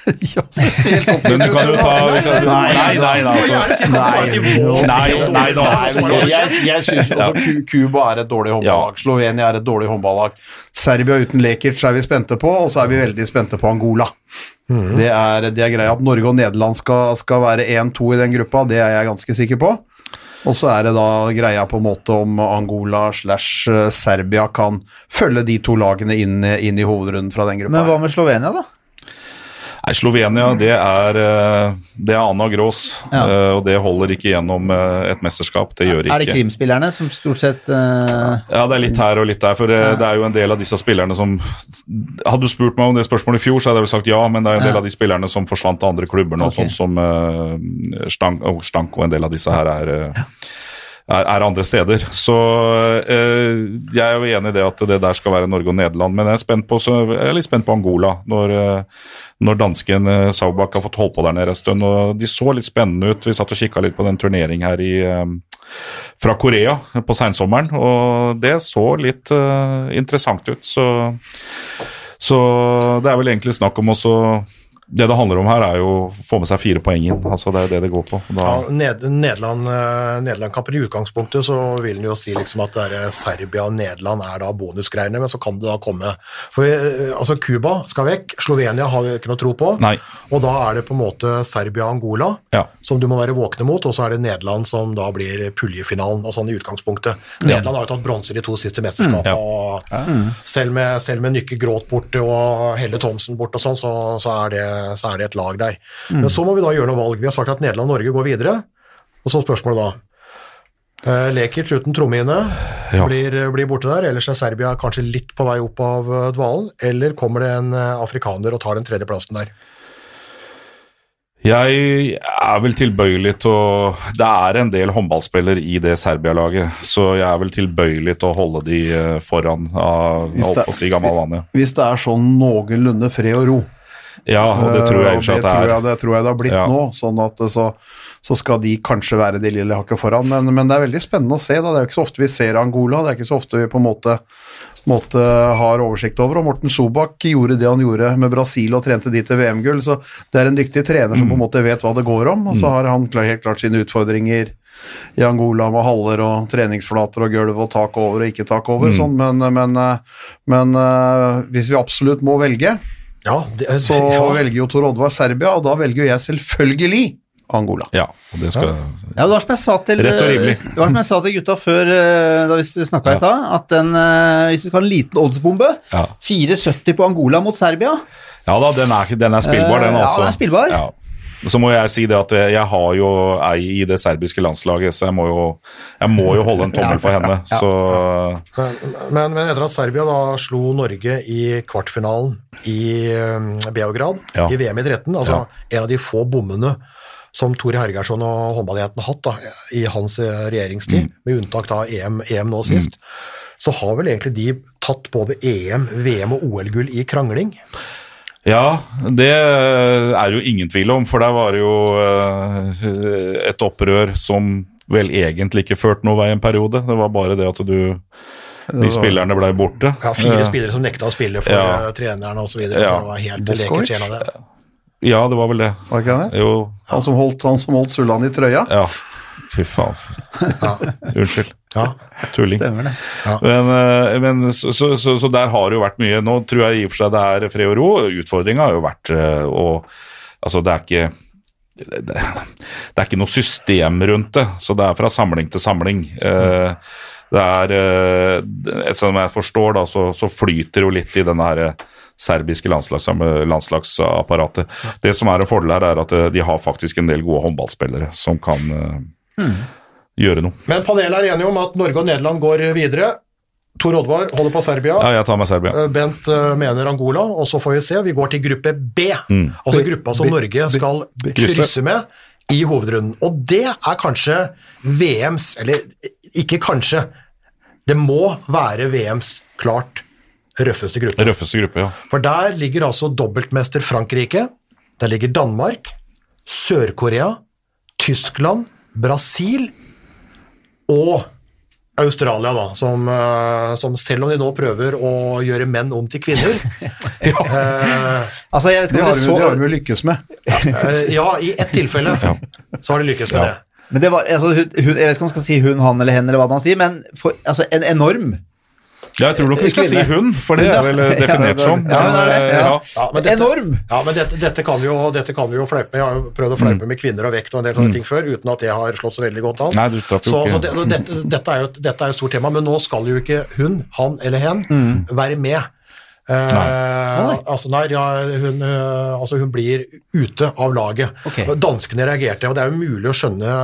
ja, så helt opp. Men du kan jo ta Nei, nei, nei, altså. Nei, nei da. Jeg, jeg syns også Cuba er et dårlig håndballag. Slovenia er et dårlig håndballag. Serbia uten Lekic er vi spente på, og så er vi veldig spente på Angola. Det, er, det er greia at Norge og Nederland skal, skal være 1-2 i den gruppa, det er jeg ganske sikker på. Og så er det da greia på en måte om Angola slash eh, Serbia kan følge de to lagene inn, inn i hovedrunden fra den gruppa. Men hva med Slovenia, da? Nei, Slovenia, det er, eh, det er Anna Grås, Ja. eh, og det holder ikke gjennom eh, et mesterskap. Det gjør ikke. Er det. Krimspillerne som stort sett uh... Ja, det er litt her og litt der, for det, det er jo en del av disse spillerne som Hadde du spurt meg om det spørsmålet i fjor, så hadde jeg vel sagt ja, men det er en del Ja. av de spillerne som forsvant til andre klubber nå, okay. sånn som uh, Stank, og en del av disse her er eh, er, er andre steder. Så eh, jeg er jo enig i det at det der skal være Norge og Nederland, men jeg er, på, jeg er litt spent på Angola. Når, eh, når dansken eh, Saubak har fått holdt på der nede en stund. og De så litt spennende ut. Vi satt og kikka litt på den turnering her i eh, fra Korea på seinsommeren, og det så litt uh, interessant ut. Så, så det er vel egentlig snakk om også Det det handler om her, er jo å få med seg fire poeng inn. altså Det er det det går på. Da, Ja, Ned Nederland, eh, Nederland-kampen i utgangspunktet så vil en jo si liksom at er Serbia og Nederland er da bonusgreiene, men så kan det da komme For eh, altså Cuba skal vekk, Slovenia har vi ikke noe tro på, Nei. og da er det på en måte Serbia-Angola Ja. som du må være våkne mot, og så er det Nederland som da blir puljefinalen og sånn i utgangspunktet. Nederland har jo tatt bronser i to siste mesterskap, Ja. og selv med, selv med Nykke Gråt borte og Helle Thomsen borte og sånn, så, så, er det, så er det et lag der. Men så må vi da gjøre noe valg. Vi har sagt at Nederland og Norge går videre, og så spørsmålet da Eh, Lekic uten trommehinne Ja. blir, blir borte der, ellers er Serbia kanskje litt på vei opp av eh, dvalen, eller kommer det en eh, afrikaner og tar den tredje plassen der? Jeg er vel tilbøyelig til å Det er en del håndballspillere i det Serbia-laget, så jeg er vel tilbøyelig til å holde de eh, foran av Hvis holdt det- si gammel vane. Hvis det er sånn noenlunde fred og ro. Ja, og det tror jeg i og for Eh, seg det at tror jeg, er. det tror jeg det har blitt Ja. nå, sånn at så, så skal de kanskje være de lille hakket foran. Men, men det er veldig spennende å se. Da. Det er jo ikke så ofte vi ser Angola, det er ikke så ofte vi på en måte, måte har oversikt over. Og Morten Sobak gjorde det han gjorde med Brasil og trente de til VM-gull, så det er en dyktig trener som på en måte vet hva det går om. Og så har han helt klart sine utfordringer i Angola med haller og treningsflater og gulv og tak over og ikke tak over. Sånn, men men, eh, men eh, hvis vi absolutt må velge, Ja, det, så ja. velger jo Tor Oddvar Serbia, og da velger jeg selvfølgelig Angola. Ja, og det skal Ja, det var som jeg sa til, Rett og rimelig. det var som jeg sa til gutta før eh, da vi snakka i stad, at den, eh, hvis du skal ha en liten oddsbombe Ja. 4,70 på Angola mot Serbia Ja da, den er, den er spillbar, den Eh, ja, altså. den er spillbar. Ja. Så må jeg si det at jeg har jo ei i det serbiske landslaget, så jeg må jo, jeg må jo holde en tommel for henne. Så Men, men etter at Serbia da slo Norge i kvartfinalen i eh, Beograd Ja. i VM i 13, altså en av de få bommene som Tore Hergersson og håndballenheten har hatt da, i hans eh, regjeringstid, Mm. med unntak av EM, EM nå sist, så har vel egentlig de tatt både EM, VM og OL-gull i krangling. Ja, det er jo ingen tvil om, for der var det jo eh, et opprør som vel egentlig ikke førte noe vei en periode. Det var bare det at du De spillerne ble borte. Ja, fire Eh, spillere som nekta å spille for Ja. eh, trenerne osv. Ja. Ja. Det var helt Boskovic? Ja, det var vel det. Var ikke det? Jo, Han som holdt, han som holdt Sulland i trøya? ja. Fy faen. Unnskyld. Ja. Tulling. Stemmer det. Men, eh, men så, så, så, så der har det jo vært mye. Nå tror jeg i og for seg det er fred og ro. Utfordringa har jo vært eh, å Altså, det er ikke det, det det er ikke noe system rundt det, så det er fra samling til samling. Mm. det er Som jeg forstår, da, så, så flyter jo litt i denne her serbiske landslags, landslagsapparatet. Det som er en fordel her, er at de har faktisk en del gode håndballspillere som kan eh, gjøre noe. Men panelet er enige om at Norge og Nederland går videre. Tor Oddvar holder på Serbia. Ja, jeg tar med Serbia. Eh, Bent eh, mener Angola, og så får vi se. Vi går til gruppe B, altså gruppa som Norge skal krysse med i hovedrunden. Og det er kanskje VMs, eller ikke kanskje, det må være VMs klart røffeste gruppe. Røffeste gruppe, ja. For der ligger altså dobbeltmester Frankrike, der ligger Danmark, Sør-Korea, Tyskland, Brasil og Australia, da, som, eh, som selv om de nå prøver å gjøre menn om til kvinner eh, Altså, jeg Det har vi, så det har vi jo lykkes med. eh, Ja, i ett tilfelle så har de lykkes med det. Men det var, altså, hun, jeg vet ikke om man skal si hun, han eller hen, eller hva man sier, men for, altså, en enorm Ja, jeg tror nok vi skal si hun, for det er vel eh, definert som. ja, det er det, eh, ja. Ja, men dette, Enorm! Ja, men dette, dette, kan vi jo, dette kan vi jo fleipe med. Jeg har jo prøvd å fleipe med kvinner og vekt og en del sånne ting før, uten at det har slått så veldig godt an. Nei, du jo så, ikke. så det, dette, dette, er jo, et- dette er jo et stort tema, men nå skal jo ikke hun, han eller hen være med. Eh, altså, nei, ja, hun, eh, altså hun blir ute av laget. Okay. Danskene reagerte, og det er jo mulig å skjønne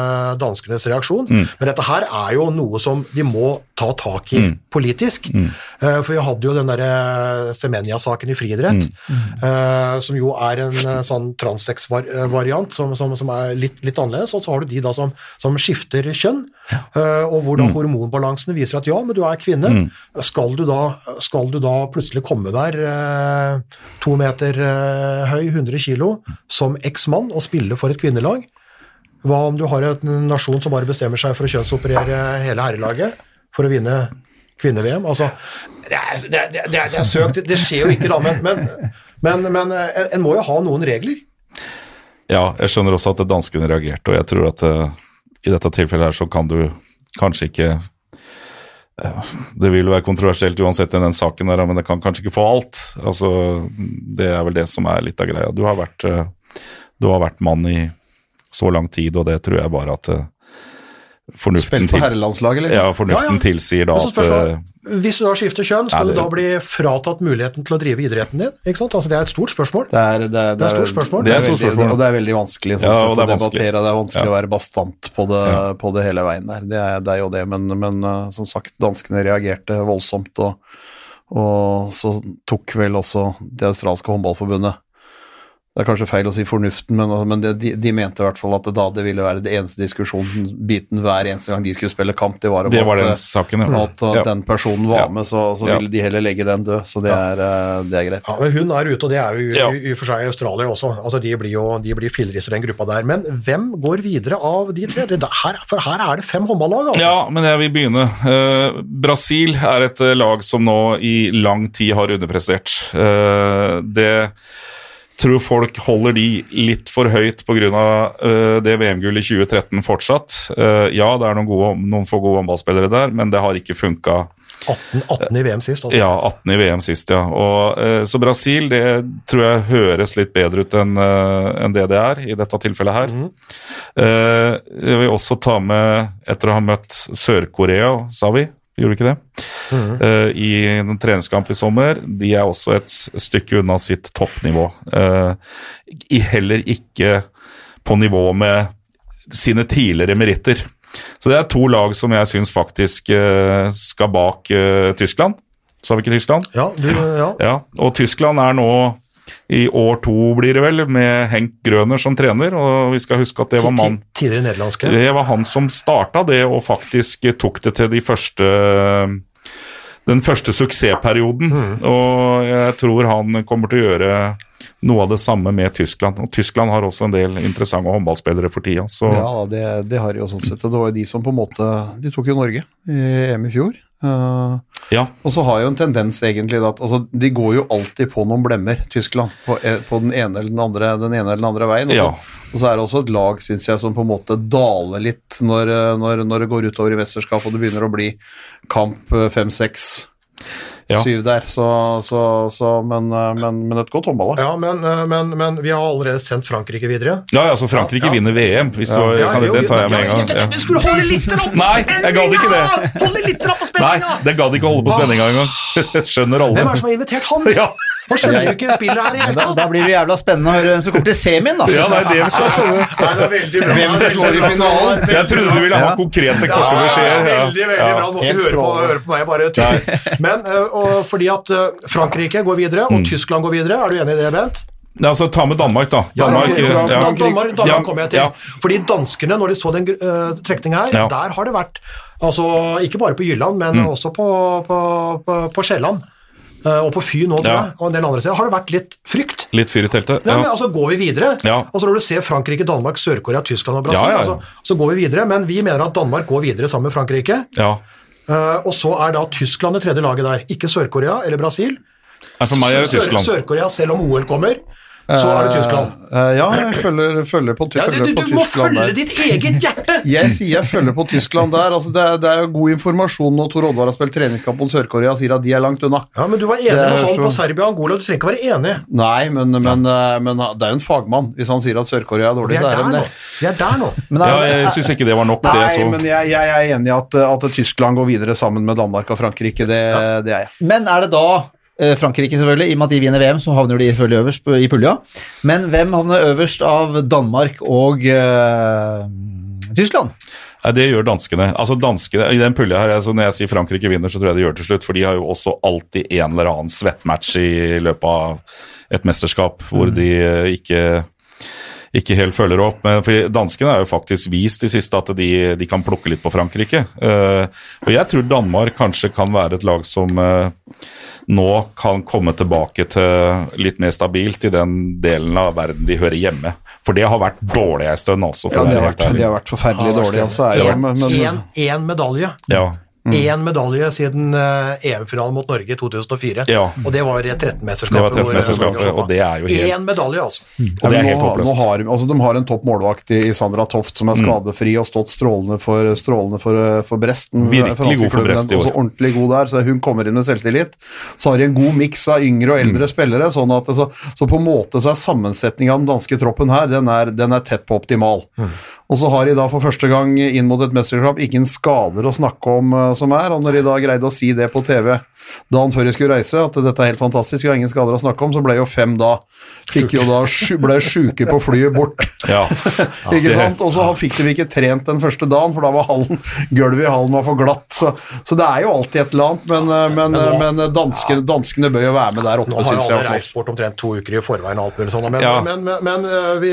danskenes reaksjon, men dette her er jo noe som vi må ta tak i politisk. Eh, for vi hadde jo den derre Semenya-saken i friidrett, eh, som jo er en eh, sånn transsex-variant som, som, som er litt, litt annerledes, og så har du de da som, som skifter kjønn, eh, og hvor da hormonbalansene viser at ja, men du er kvinne. Skal, du da, skal du da plutselig komme der eh, to meter eh, høy, 100 kilo, som eksmann og spille for et kvinnelag? Hva om du har en nasjon som bare bestemmer seg for å kjønnsoperere hele herrelaget for å vinne kvinne-VM? Altså, det er, det, er, det, er, søkt, det skjer jo ikke da, men, men, men, men eh, en må jo ha noen regler. Ja, jeg skjønner også at danskene reagerte, og jeg tror at uh, i dette tilfellet her så kan du kanskje ikke Det vil være kontroversielt uansett i den saken, der, men det kan kanskje ikke få alt. Altså, Det er vel det som er litt av greia. Du har vært, eh, du har vært mann i så lang tid, og det tror jeg bare at eh, Spilt på herrelandslaget, liksom. ja, fornuften Ja, ja. tilsier da at eh, Hvis du da skifter kjønn, skal Ja, det- du da bli fratatt muligheten til å drive idretten din? Ikke sant? Altså, det er et stort spørsmål. Det er, det, er, Det er et stort spørsmål. Det er, Det er veldig, spørsmål. og det er veldig vanskelig sånn Ja, å er vanskelig. Det er vanskelig Ja. å være bastant på det, Ja. på det hele veien der. Det er, det er jo det, men, men uh, som sagt, danskene reagerte voldsomt, og, og så tok vel også det australske håndballforbundet det er kanskje feil å si fornuften, men, men det, de, de mente i hvert fall at det da det ville være det eneste diskusjonen-biten hver eneste gang de skulle spille kamp, det var Det var at, den saken, ja. at Ja. den personen var Ja. med, så, så Ja. ville de heller legge den død. Så det, er, uh, det er greit. Ja, men Hun er ute, og det er jo i- og for seg Australia også. Altså, De blir jo de blir fillerisser, den gruppa der. Men hvem går videre av de tre? Det, der- for her er det fem håndballag, altså. Ja, men jeg vil begynne. Uh, Brasil er et eh, lag som nå i lang tid har underprestert. Uh, det tror folk holder de litt for høyt pga. Uh, det VM-gullet i 2013 fortsatt. Uh, ja, det er noen, gode, noen få gode håndballspillere der, men det har ikke funka 18, 18 i VM sist. Altså. Ja, 18 i VM sist, ja. Og, uh, så Brasil det tror jeg høres litt bedre ut enn uh, en det det er i dette tilfellet her. Eh, jeg vil også ta med, etter å ha møtt Sør-Korea, sa vi, gjorde ikke det? Eh, I en treningskamp i sommer. De er også et stykke unna sitt toppnivå. Uh, heller ikke på nivå med sine tidligere meritter. Så det er to lag som jeg syns faktisk uh, skal bak Tyskland. Sa vi ikke Tyskland? Ja, du, ja. Ja, og Tyskland er nå i år to, blir det vel, med Henk Grøner som trener. Og vi skal huske at det var mann Tidligere nederlandske. Det var han som starta det, og faktisk tok det til de første den første suksessperioden. Og jeg tror han kommer til å gjøre noe av det samme med Tyskland. Og Tyskland har også en del interessante håndballspillere for tida. Så Ja, det, det har de jo sånn sett. Og det var jo de som på en måte De tok jo Norge i EM i fjor. Eh, ja. og så har jo en tendens egentlig at altså, De går jo alltid på noen blemmer, Tyskland. På, eh, på den ene eller den andre, den ene eller den andre veien. Ja. og så er det også et lag, synes jeg, som på en måte daler litt når, eh, når, når det går utover i mesterskap og det begynner å bli kamp eh, fem, seks, Ja. syv der. Så, så, så men, eh, men, men et godt håndballag. Ja, men, eh, men, men vi har allerede sendt Frankrike videre. Ja, altså Frankrike Ja, ja. vinner VM, hvis du Ja, kan, jo, det tar jeg med ja, en gang. ja, Ja. Du skulle holde litt opp på Nei, jeg gadd ikke det. Holde litt opp på Nei, det gadd ikke å holde på spenninga engang. Skjønner alle. Hvem er det som har invitert han? Ja. Han skjønner jo ikke spillet her i hele Da, tatt. da blir det jævla spennende å høre hvem som kommer til semien, da. ja, det er det som er spennende. Bra. Hvem slår i finalen? Jeg trodde du ville ha konkrete, Ja, korte ja, beskjeder. Ja. Veldig, veldig bra. Du må ikke høre på, høre på meg, bare tull. Men og fordi at Frankrike går videre, Mm. og Tyskland går videre, er du enig i det, Bent? Ja, altså, ta med Danmark, da. Danmark, ja. Danmark, Danmark, Danmark kommer jeg til. ja. Fordi danskene, når de så den uh, trekninga her, Ja. der har det vært altså Ikke bare på Jylland, men Mm. også på, på, på, på Sjælland. Eh, og på Fyn nå, Ja. og en del andre steder, har det vært litt frykt. Litt fyr i teltet. Ja, ja. men altså Går vi videre, Ja. altså når du ser Frankrike, Danmark, Sør-Korea, Tyskland og Brasil, Ja. Altså, så går vi videre. Men vi mener at Danmark går videre sammen med Frankrike. ja. eh, og så er da Tyskland det tredje laget der. Ikke Sør-Korea eller Brasil. Nei, For meg er det Tyskland. Sør-Korea, selv om OL kommer, så er det Tyskland. Uh, ja, jeg følger, følger på, Ja, du, følger du, på du må følge ditt eget hjerte! Jeg sier jeg følger på Tyskland der. altså Det er, det er god informasjon når Tor Oddvar har spilt treningskamp mot Sør-Korea og sier at de er langt unna. Ja, Men du var enig Det med han på Serbia og Angola, du trenger ikke være enig. Nei, men, men, ja. men det er jo en fagmann. Hvis han sier at Sør-Korea er dårlig, er så er der nå. det. Vi er der nå. Men Ja, jeg syns ikke det var nok, det jeg Nei, så. men jeg, jeg er enig i at, at Tyskland går videre sammen med Danmark og Frankrike. Det, det er jeg. Men er det da eh, Frankrike, selvfølgelig, i og med at de vinner VM, så havner de selvfølgelig øverst i pulja. Men hvem havner øverst av Danmark og uh, Tyskland? Nei, Det gjør danskene. Altså danskene, I den pulja her, altså Når jeg sier Frankrike vinner, så tror jeg de gjør det til slutt. For de har jo også alltid en eller annen svettmatch i løpet av et mesterskap hvor de eh, ikke ikke helt følger opp. Men for danskene er jo faktisk vist i siste at de, de kan plukke litt på Frankrike. Uh, og jeg tror Danmark kanskje kan være et lag som uh, nå kan komme tilbake til litt mer stabilt i den delen av verden de hører hjemme. For det har vært dårlig en stund, altså. Ja, det de har vært, ærlig. de har vært forferdelig dårlige. Altså, medalje. Ja. Én medalje siden eh, EM-finalen mot Norge i 2004. Ja. Og det var Det 13-mesterskapet. var 13-mesterskapet, og det er jo helt Én medalje, altså. Og det er helt håpløst. nå har, altså, de har en topp målvakt i, i Sandra Toft som er skadefri og stått strålende for, strålende for, for Bresten. Virkelig god for Brest i år. Også ordentlig god der, så hun kommer inn med selvtillit. Så har de en god miks av yngre og eldre spillere, sånn at så, så på en måte så er sammensetningen av den danske troppen her, den er, den er tett på optimal. Og så har de da for første gang inn mot et mesterskap ingen skader å snakke om eh, som er, og når de da greide å si det på TV dagen før de skulle reise, at dette er helt fantastisk, jeg har ingen skader å snakke om, så ble jo fem da fikk jo da ble sjuke på flyet bort. Ja. ikke sant? Og så fikk de ikke trent den første dagen, for da var hallen, gulvet i hallen var for glatt. Så, så det er jo alltid et eller annet, men, eh, men, Men men danskene, danskene bør jo være med der Nå oppe, har jo har alle jeg. reist bort omtrent to uker i forveien og alt mulig sånt, men, Ja. men, men, men øh, vi,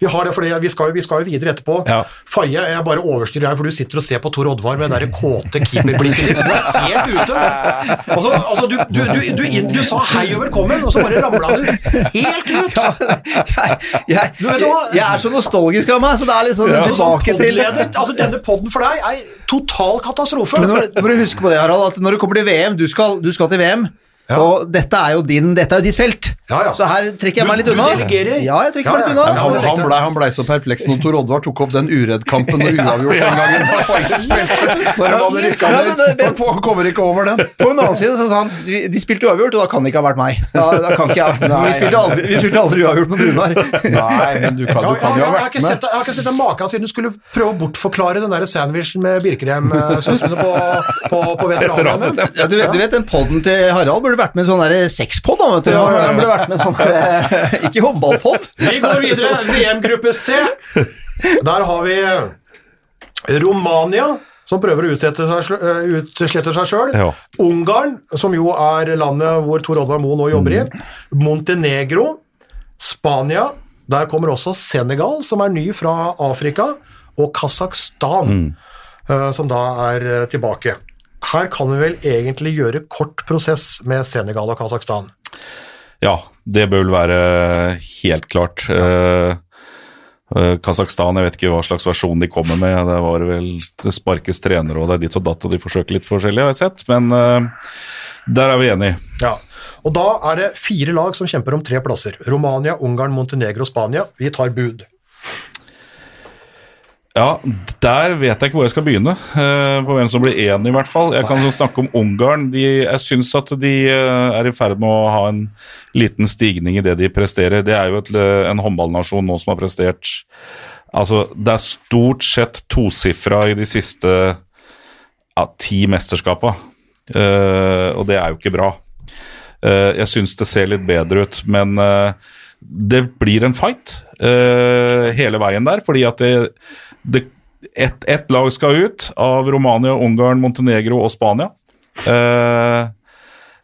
vi har det fordi vi skal, jo- vi skal jo videre etterpå. Ja. Faye, jeg bare overstyrer her, for du sitter og ser på Tor Oddvar med den der kåte keeperblikket ditt. Du er helt ute. Altså, altså du, du, du, du, sa hei og velkommen, og så bare ramla du helt ut. jeg, jeg, Du jeg er så nostalgisk av meg, så det er litt sånn ja, tilbake til altså Denne podden for deg er total katastrofe. Men nå må du huske på det, Harald, at når det kommer til VM Du skal, du skal til VM, og dette er jo din, dette er jo ditt felt. Ja, ja. Så her trekker jeg meg litt unna. du delegerer? Ja, jeg trekker Ja, meg litt unna. Ja, Han, han blei ble så perpleks når Tor Oddvar tok opp den ureddkampen og uavgjort den gangen. Når hadde rykka Ja, ned. Han kommer ikke over den. På en annen side så sa han de, spilte uavgjort, og da kan det ikke ha vært meg. Da, da kan ikke jeg ha vært med. Vi spilte aldri, vi spilte aldri uavgjort mot Runar. Nei, men du kan, du kan jo jeg, ha har vært ikke sett, med. jeg har ikke sett en maken siden du skulle prøve å bortforklare den der sandwichen med Birkerem-søsknene på, på, på veteranene. Ja, du, vet- du vet, den podden til Harald burde vært med en sånn sexpod, da, vet du. Han burde vært med en sånn der, ikke håndballpod. Vi går videre. VM-gruppe C. Der har vi Romania, som prøver å utsette seg, øh, utslette seg sjøl. Ja. Ungarn, som jo er landet hvor Tor Oddvar Moe nå jobber i. Montenegro. Spania. Der kommer også Senegal, som er ny fra Afrika. Og Kasakhstan, mm. som da er tilbake. Her kan vi vel egentlig gjøre kort prosess med Senegal og Kasakhstan. Ja, det bør vel være helt klart. Ja. eh, Kasakhstan, jeg vet ikke hva slags versjon de kommer med. Det var vel det sparkes trenere og det er ditt og datt, og de forsøker litt forskjellig, har jeg sett. Men eh, der er vi enige. Ja, og da er det fire lag som kjemper om tre plasser. Romania, Ungarn, Montenegro og Spania. Vi tar bud. Ja, der vet jeg ikke hvor jeg skal begynne. eh, på hvem som blir enig, i hvert fall. Jeg kan snakke om Ungarn. De, jeg syns at de eh, er i ferd med å ha en liten stigning i det de presterer. Det er jo et, eh, en håndballnasjon nå som har prestert Altså, det er stort sett tosifra i de siste ja, ti mesterskapa. Eh, og det er jo ikke bra. Jeg syns det ser litt bedre ut, men det blir en fight hele veien der, fordi at det, det ett et lag skal ut av Romania, Ungarn, Montenegro og Spania. Eh,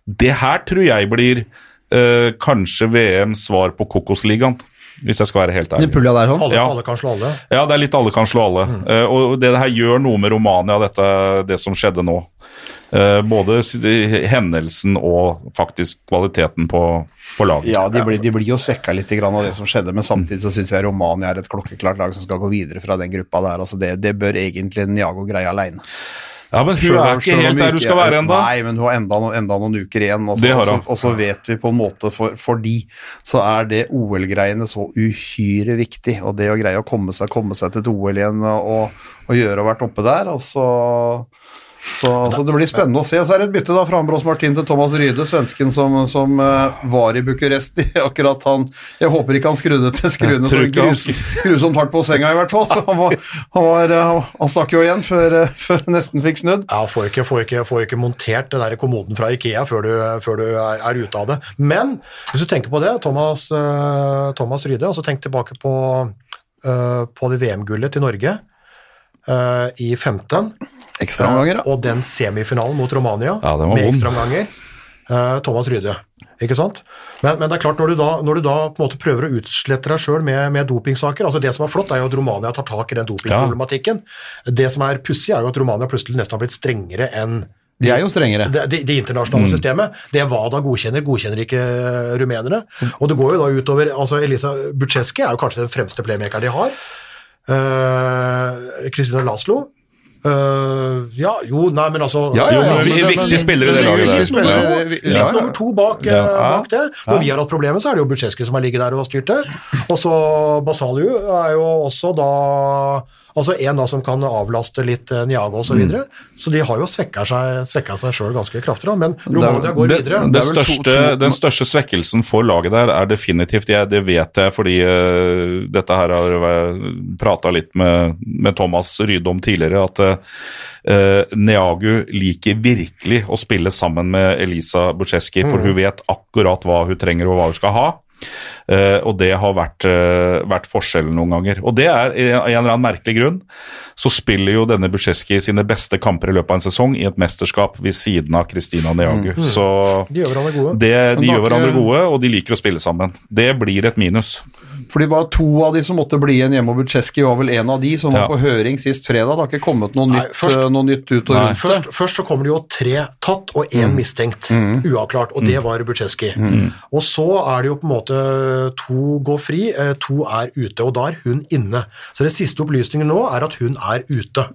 det her tror jeg blir eh, kanskje VMs svar på Kokosligaen, hvis jeg skal være helt ærlig. pulja der sånn. Alle, Ja. alle kan slå alle. Ja, det er litt alle kan slå alle. Eh, og det her gjør noe med Romania, dette, det som skjedde nå. Eh, både hendelsen og faktisk kvaliteten på, på laget. Ja, de blir, de blir jo svekka litt av det som skjedde, men samtidig så syns jeg Romania er et klokkeklart lag som skal gå videre fra den gruppa der. Altså det, det bør egentlig Niago greie aleine. Ja, men hun er ikke helt der hun skal være ennå. Nei, men hun har enda, enda noen uker igjen. Og så, og så vet vi på en måte for, for de, så er det OL-greiene så uhyre viktig. Og det å greie å komme seg, komme seg til et OL igjen og, og gjøre og vært oppe der, altså så, så det blir spennende å se. Så er det et bytte da fra Ambros Martin til Thomas Ryde, svensken som, som eh, var i Bucuresti. Akkurat han Jeg håper ikke han skrudde til skruene så grus, grusomt hardt på senga, i hvert fall. Han, var, han, var, eh, han stakk jo igjen før, eh, før nesten fikk snudd. Ja, får ikke, får ikke, får ikke montert den der kommoden fra Ikea før du, før du er, er ute av det. Men hvis du tenker på det, Thomas, Thomas Ryde, og så tenk tilbake på, på det VM-gullet til Norge eh, i 15, Ekstraomganger, ja. og den semifinalen mot Romania Ja, med ekstraomganger. Uh, Thomas Rydde, ikke sant? Men, men det er klart, når du da, når du da på en måte prøver å utslette deg sjøl med, med dopingsaker altså Det som er flott, er jo at Romania tar tak i den dopingproblematikken. Det som er pussig, er jo at Romania plutselig nesten har blitt strengere enn De er jo strengere. det, det, det internasjonale systemet. Det WADA godkjenner, godkjenner ikke eh, rumenere. Og det går jo da utover altså Elisa Butsjeski er jo kanskje den fremste playmakeren de har. Eh, Kristina Laslo Uh, ja, jo, nei, men altså Ja, ja, ja, men vi- men- viktige spillere i det laget der. spillere, litt nummer to bak, eh, bak det. Når vi har hatt problemet, så er det jo Buczeski som har ligget der og styrt det. Og så Basaliu er jo også da Altså en da som kan avlaste litt eh, Niago osv. Så, videre. så de har jo svekka seg, sjøl ganske kraftig. Men Romania går det, videre. det Det vel to- to- den største svekkelsen for laget der er definitivt jeg, Det vet jeg fordi uh, dette her har jeg prata litt med, med Thomas Ryde om tidligere, at uh, Neagu liker virkelig å spille sammen med Elisa Buczeski, for hun vet akkurat hva hun trenger og hva hun skal ha. Eh, og det har vært, eh, vært forskjellen noen ganger. Og det er en eller annen merkelig grunn så spiller jo denne Buczeski sine beste kamper i løpet av en sesong i et mesterskap ved siden av Kristina Neagu. Så De gjør hverandre gode. det, de gjør hverandre gode, og de liker å spille sammen. Det blir et minus. Fordi bare to av de som måtte bli igjen hjemme, og Buczeski var vel en av de som Ja. var på høring sist fredag. Det har ikke kommet noe, Nei, nytt, først- eh, noe nytt ut og rundt det. Først, først så kommer det jo tre tatt og én mistenkt, uavklart, og det var Buczeski. Og så er det jo på en måte to går fri, eh, to er ute, og da er hun inne. Så det siste opplysningen nå er at hun er ute.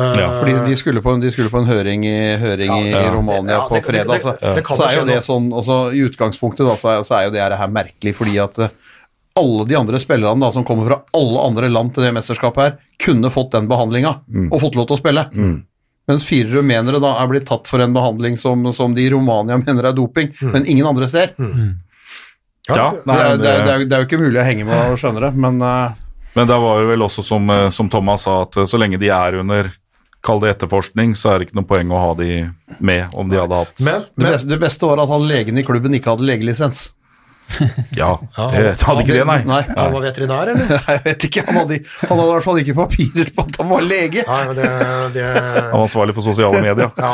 Ja, Fordi de skulle på en, de skulle på en høring i, høring ja, Ja, Romania ja, på det- det- fredag, det- så, det kan så er jo det sånn også, I utgangspunktet da, så, er, så er jo det her merkelig, fordi at eh, alle de andre spillerne da, som kommer fra alle andre land til det mesterskapet her, kunne fått den behandlinga og fått lov til å spille. Mens fire rumenere da er blitt tatt for en behandling som, som de i Romania mener er doping, men ingen andre steder. Ja, Det, er, det, er, det, er, det er jo ikke mulig å henge med og skjønne det, men uh... Men det var jo vel også som, eh, som Thomas sa, at eh, så lenge de er under Kall det etterforskning, så er det ikke noe poeng å ha de med om de hadde hatt Men, det, beste, det beste var at han legen i klubben ikke hadde legelisens. Ja, det hadde ikke det, nei. Nei, han var veterinær, eller? Nei, jeg vet ikke. Han hadde, han hadde i hvert fall ikke papirer på at han var lege. Nei, men det, det Han var ansvarlig for sosiale medier. ja.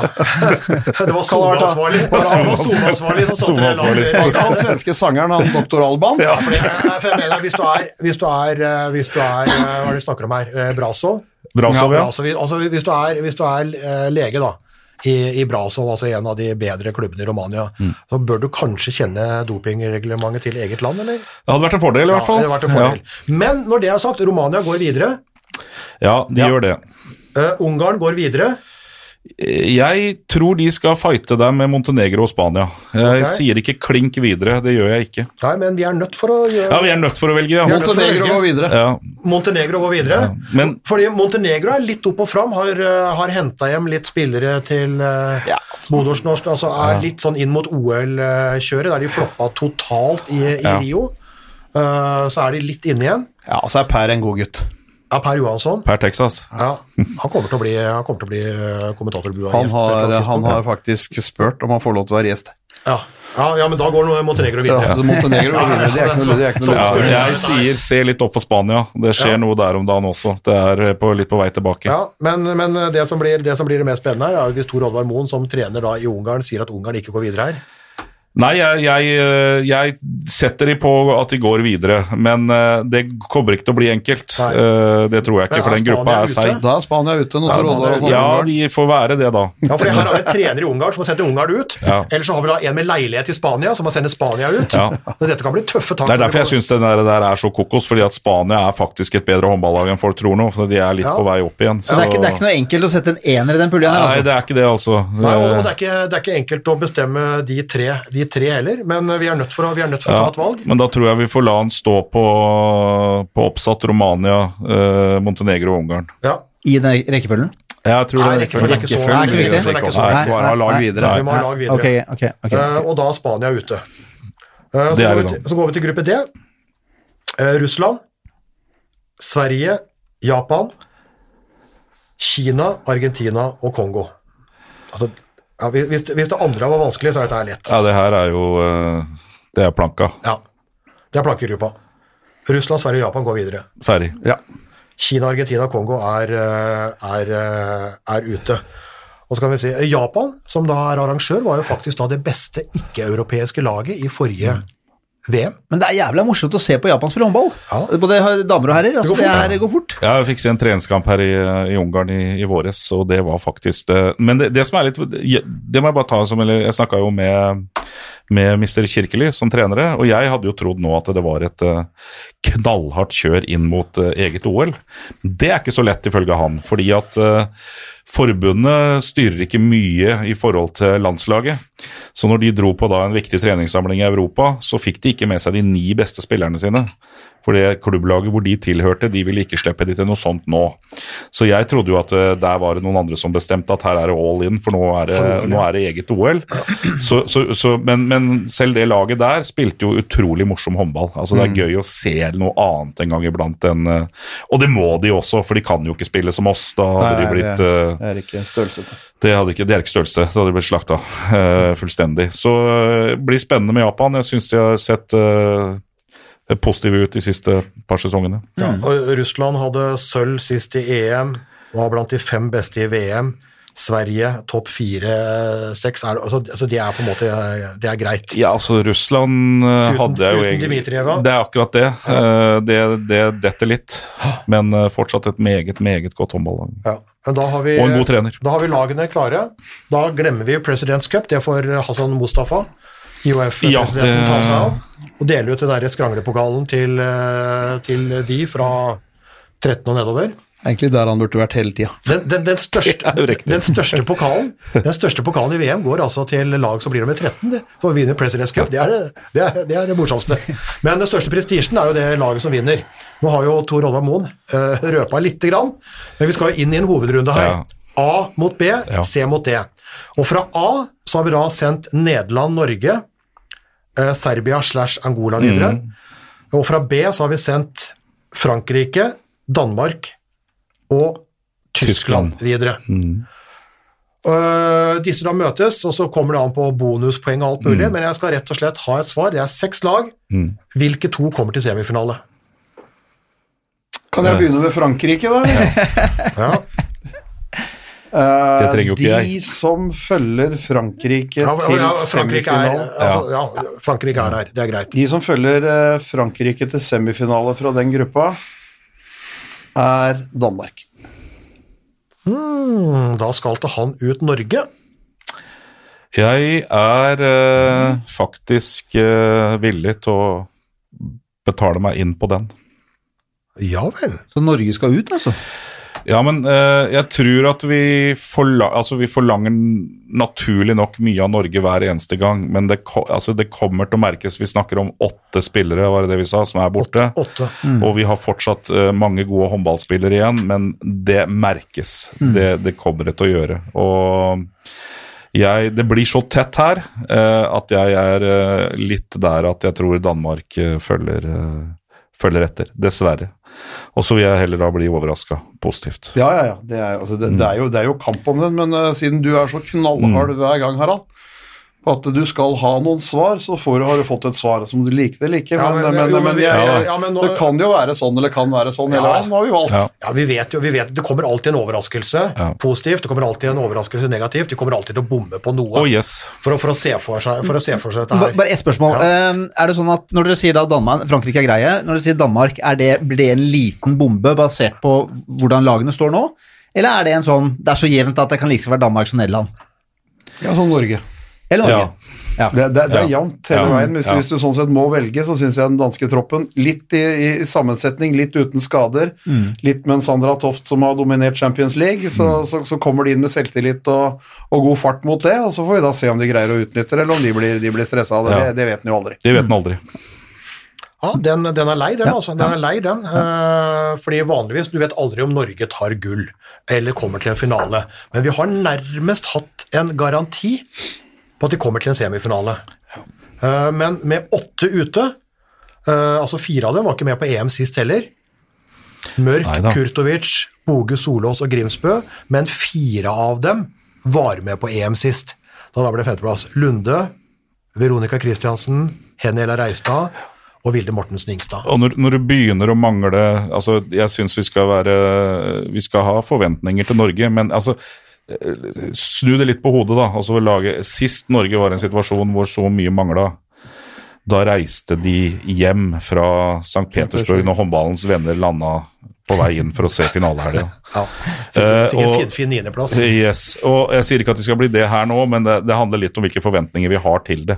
Det var SoMe-ansvarlig. Han var SoMe-ansvarlig som satte det han svenske sangeren, han doktor Alban? Ja, for, jeg mener, hvis du er, hvis du er, eh, hvis du er eh, Hva er det vi snakker om her? Eh, Brasov? Brasov, ja. Brasov, altså, hvis du er, hvis du er eh, lege, da. I, i Brasov, altså en av de bedre klubbene i Romania, Mm. så bør du kanskje kjenne dopingreglementet til eget land, eller? Det hadde vært en fordel, i hvert fall. Ja, fordel. Men når det er sagt, Romania går videre. Ja, de Ja. gjør det. Uh, Ungarn går videre. Jeg tror de skal fighte dem med Montenegro og Spania. Jeg okay. sier ikke klink videre, det gjør jeg ikke. Nei, men vi er nødt for å gjøre Ja, vi er nødt for å velge, ja. Montenegro går videre. ja. Montenegro går videre. Ja, men- Fordi Montenegro er litt opp og fram, har, uh, har henta hjem litt spillere til uh, Ja, Modersnorsk. Altså er litt sånn inn mot OL-kjøret, der de floppa totalt i, i Ja. Rio. Uh, så er de litt inne igjen. Ja, så er Per en god gutt. Ja, Per Johansson. Per Texas. Ja, han kommer til å bli, han kommer til å bli uh, kommentatorbua. Han har, han har faktisk spurt om han får lov til å være gjest. ja. Ja, ja, men da går Montenegro videre. Ja, Montenegro videre. Det er ikke noe, det er ikke noe Ja, Ja, jeg sier se litt opp for Spania. Det skjer Ja. noe der om dagen også. Det er på, litt på vei tilbake. Ja, men, men det, som blir, det som blir det mest spennende her, er hvis Tor Oddvar Moen, som trener da i Ungarn, sier at Ungarn ikke går videre her. Nei, jeg, jeg, eh, jeg setter de på at de går videre, men eh, det kommer ikke til å bli enkelt. Nei. Eh, Det tror jeg ikke, for den gruppa er seig. Da er Spania ute. Nå Ja, Spania. Ja, de får være det, da. Ja, for her har vi en trener i Ungarn som har sendt Ungarn ut. Ja. Eller så har vi da en med leilighet i Spania som har sendt Spania ut. Ja. Men dette kan bli tøffe tak. Det er derfor jeg syns det der, er så kokos, fordi at Spania er faktisk et bedre håndballag enn folk tror nå. For de er litt Ja. på vei opp igjen. Så det er, ikke, det er ikke noe enkelt å sette en ener i den puljen her, Nei, altså. det er ikke det, altså. Nei, og, og det, er ikke, det er ikke enkelt å bestemme de tre, de tre heller, men vi er nødt for å, vi er nødt for å ta et valg. men da tror jeg vi får la han stå på, på oppsatt Romania, eh, Montenegro og Ungarn. Ja. I den rekkefølgen. Jeg tror Nei, det rekkefølgen er ikke så- viktig. er. Vi må ha lag videre. Okay, okay, okay. Uh, og da er Spania ute. Uh, så, Det er går vi til, så går vi til gruppe D. Uh, Russland, Sverige, Japan, Kina, Argentina og Kongo. Altså, ja, hvis, hvis det andre var vanskelig, så er dette her lett. Ja, det her er jo eh, Det er planka. Ja. Det er plankegruppa. Russland, Sverige og Japan går videre. Ferdig. Ja. Kina, Argentina og Kongo er, eh, er, eh, er ute. Og så kan vi si, Japan, som da er arrangør, var jo faktisk da det beste ikke-europeiske laget i forrige VM. Men det er jævla morsomt å se på Japan spille håndball. Ja. Både damer og herrer. Altså, går det, fort, er, det går fort. Ja, jeg fikk se en treningskamp her i, i Ungarn i, i våres, og det var faktisk det. Men det, det som er litt Det må jeg bare ta som eller Jeg snakka jo med, med Mr. Kirkely som trenere, og jeg hadde jo trodd nå at det var et eh, knallhardt kjør inn mot eh, eget OL. Det er ikke så lett, ifølge han, fordi at eh, Forbundet styrer ikke mye i forhold til landslaget. Så når de dro på da en viktig treningssamling i Europa, så fikk de ikke med seg de ni beste spillerne sine. For det klubblaget hvor de tilhørte, de ville ikke slippe de til noe sånt nå. Så jeg trodde jo at eh, der var det noen andre som bestemte at her er det all in, for nå er det, nå er det eget OL. Så, så, så, men, men selv det laget der spilte jo utrolig morsom håndball. Altså Det er gøy å se noe annet en gang iblant enn eh, Og det må de også, for de kan jo ikke spille som oss. Da hadde de Nei, blitt det, eh, det er ikke størrelsete. det, hadde ikke, det er ikke størrelse. Det hadde blitt slakta uh, fullstendig. Så det blir spennende med Japan. Jeg syns de har sett eh, positive ut de siste par sesongene. Ja, og Russland hadde sølv sist i EM, var blant de fem beste i VM. Sverige topp fire-seks. Altså, altså de er på en måte Det er greit. Ja, altså Russland eh, Uten- hadde jeg jo uten egentlig Dmitrieva? Det er akkurat det. Ja. det. Det detter litt. Men eh, fortsatt et meget, meget godt håndballag. Ja. Men da har, vi, Og en god trener. da har vi lagene klare. Da glemmer vi President's Cup. Det får Hassan Mustafa, IOF-presidenten, Ja, det- ta seg av. Og dele ut den der skranglepokalen til, eh, til de fra 13 og nedover. Egentlig der han burde vært hele tida. Den, den, den, største, pokalen, den største pokalen i VM går altså til lag som blir nummer 13. Det, som vinner President's Cup. Det er det, det, er, det er det morsomste. Men den største prestisjen er jo det laget som vinner. Nå har jo Tor Olvar Moen uh, røpa lite grann, men vi skal jo inn i en hovedrunde her. Ja. A mot B, C mot D. Og fra A så har vi da sendt Nederland-Norge, eh, Serbia slash Angola videre. Mm. Og fra B så har vi sendt Frankrike, Danmark og Tyskland, Tyskland. videre. Mm. Uh, disse da møtes, og så kommer det an på bonuspoeng og alt mulig, men jeg skal rett og slett ha et svar. Det er seks lag. Mm. Hvilke to kommer til semifinale? Kan jeg begynne med Frankrike, da? Ja, Eh, Det trenger jo ikke jeg. de som følger Frankrike ja, til ja, Frankrike, er, altså, ja, Frankrike er der, det er greit. De som følger eh, Frankrike til semifinale fra den gruppa, er Danmark. Mm, da skal til han ut Norge. Jeg er eh, faktisk eh, villig til å betale meg inn på den. Ja vel. Så Norge skal ut, altså? Ja, men uh, jeg tror at vi, forla altså, vi forlanger naturlig nok mye av Norge hver eneste gang, men det, ko altså, det kommer til å merkes. Vi snakker om åtte spillere, var det det vi sa, som er borte. Åtte. Og vi har fortsatt uh, mange gode håndballspillere igjen, men det merkes. Det, det kommer det til å gjøre. Og jeg, det blir så tett her uh, at jeg er litt der at jeg tror Danmark følger, følger etter. Dessverre. Og så vil jeg heller da bli overraska positivt. Ja, ja, ja. Det er, altså, det, det, er jo, det er jo kamp om den, men uh, siden du er så knallhard hver gang, Harald, at du skal ha noen svar, så får du, har du fått et svar som du likte eller ikke. Ja, men, men- men, jo, men, men jeg, ja, ja, nå- det kan jo være sånn eller kan være sånn hele veien. Nå har vi valgt. Ja. Ja, vi vet jo, vi vet, Det kommer alltid en overraskelse Ja. positivt, det kommer alltid en overraskelse negativt. De kommer alltid til å bomme på noe Oh yes. for, å, for, å se for seg, for å se for seg dette her. Bare ett spørsmål. Eh, er det sånn at Når dere sier da Danmark, Frankrike er greie, når dere sier Danmark, er det, blir det en liten bombe basert på hvordan lagene står nå? Eller er det en sånn Det er så jevnt at det kan like liksom være Danmark som Nederland? Ja, sånn Norge. Eller Norge? Ja. Ja. Det, det, det er Ja. jevnt hele Ja. veien. Hvis, Ja. hvis du sånn sett må velge, så syns jeg den danske troppen, litt i, i sammensetning, litt uten skader, litt med en Sandra Toft som har dominert Champions League, så, så, så kommer de inn med selvtillit og, og god fart mot det, og så får vi da se om de greier å utnytte det, eller om de blir, de blir stressa av det. Ja. det. Det vet en jo aldri. Det vet en aldri. Ja, den, den er lei, den. altså. Den er lei, den. Eh, fordi vanligvis, du vet aldri om Norge tar gull eller kommer til en finale. Men vi har nærmest hatt en garanti på at de kommer til en semifinale. Eh, men med åtte ute, eh, altså fire av dem var ikke med på EM sist heller. Mørk, Neida. Kurtovic, Boge Solås og Grimsbø, men fire av dem var med på EM sist. Da ble det femteplass. Lunde, Veronica Christiansen, Henny Reistad og Vilde Mortensen Ingstad. Og når, når du begynner å mangle altså Jeg syns vi skal være Vi skal ha forventninger til Norge, men altså Snu det litt på hodet, da. Altså lage, Sist Norge var i en situasjon hvor så mye mangla Da reiste de hjem fra St. Petersburg når håndballens venner landa på vei inn for å se finalehelga. Ja. Fikk, Eh, en fin, fin niendeplass. Yes, og Jeg sier ikke at det skal bli det her nå, men det, det handler litt om hvilke forventninger vi har til det.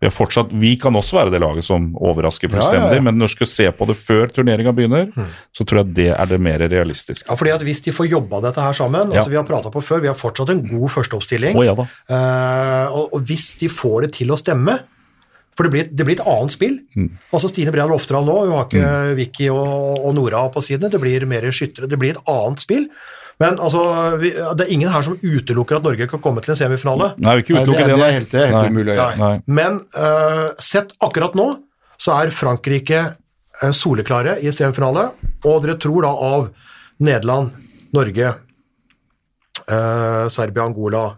Vi, har fortsatt, vi kan også være det laget som overrasker fullstendig, ja, ja. men når du skal se på det før turneringa begynner, så tror jeg det er det mer realistiske. Ja, fordi at Hvis de får jobba dette her sammen altså Vi har prata på før, vi har fortsatt en god førsteoppstilling. Oh, ja da. Eh, og, og hvis de får det til å stemme For det blir, det blir et annet spill. Mm. Altså Stine Bredal Lofterhall nå, hun har ikke Vicky og, og Nora på sidene. Det blir mer skyttere, det blir et annet spill. Men altså, vi, det er ingen her som utelukker at Norge kan komme til en semifinale. Nei, vi ikke utelukker det, utelukke det, det er helt, det er helt Nei. umulig å gjøre. Nei. Men uh, sett akkurat nå, så er Frankrike uh, soleklare i semifinale, og dere tror da av Nederland, Norge, uh, Serbia, Angola,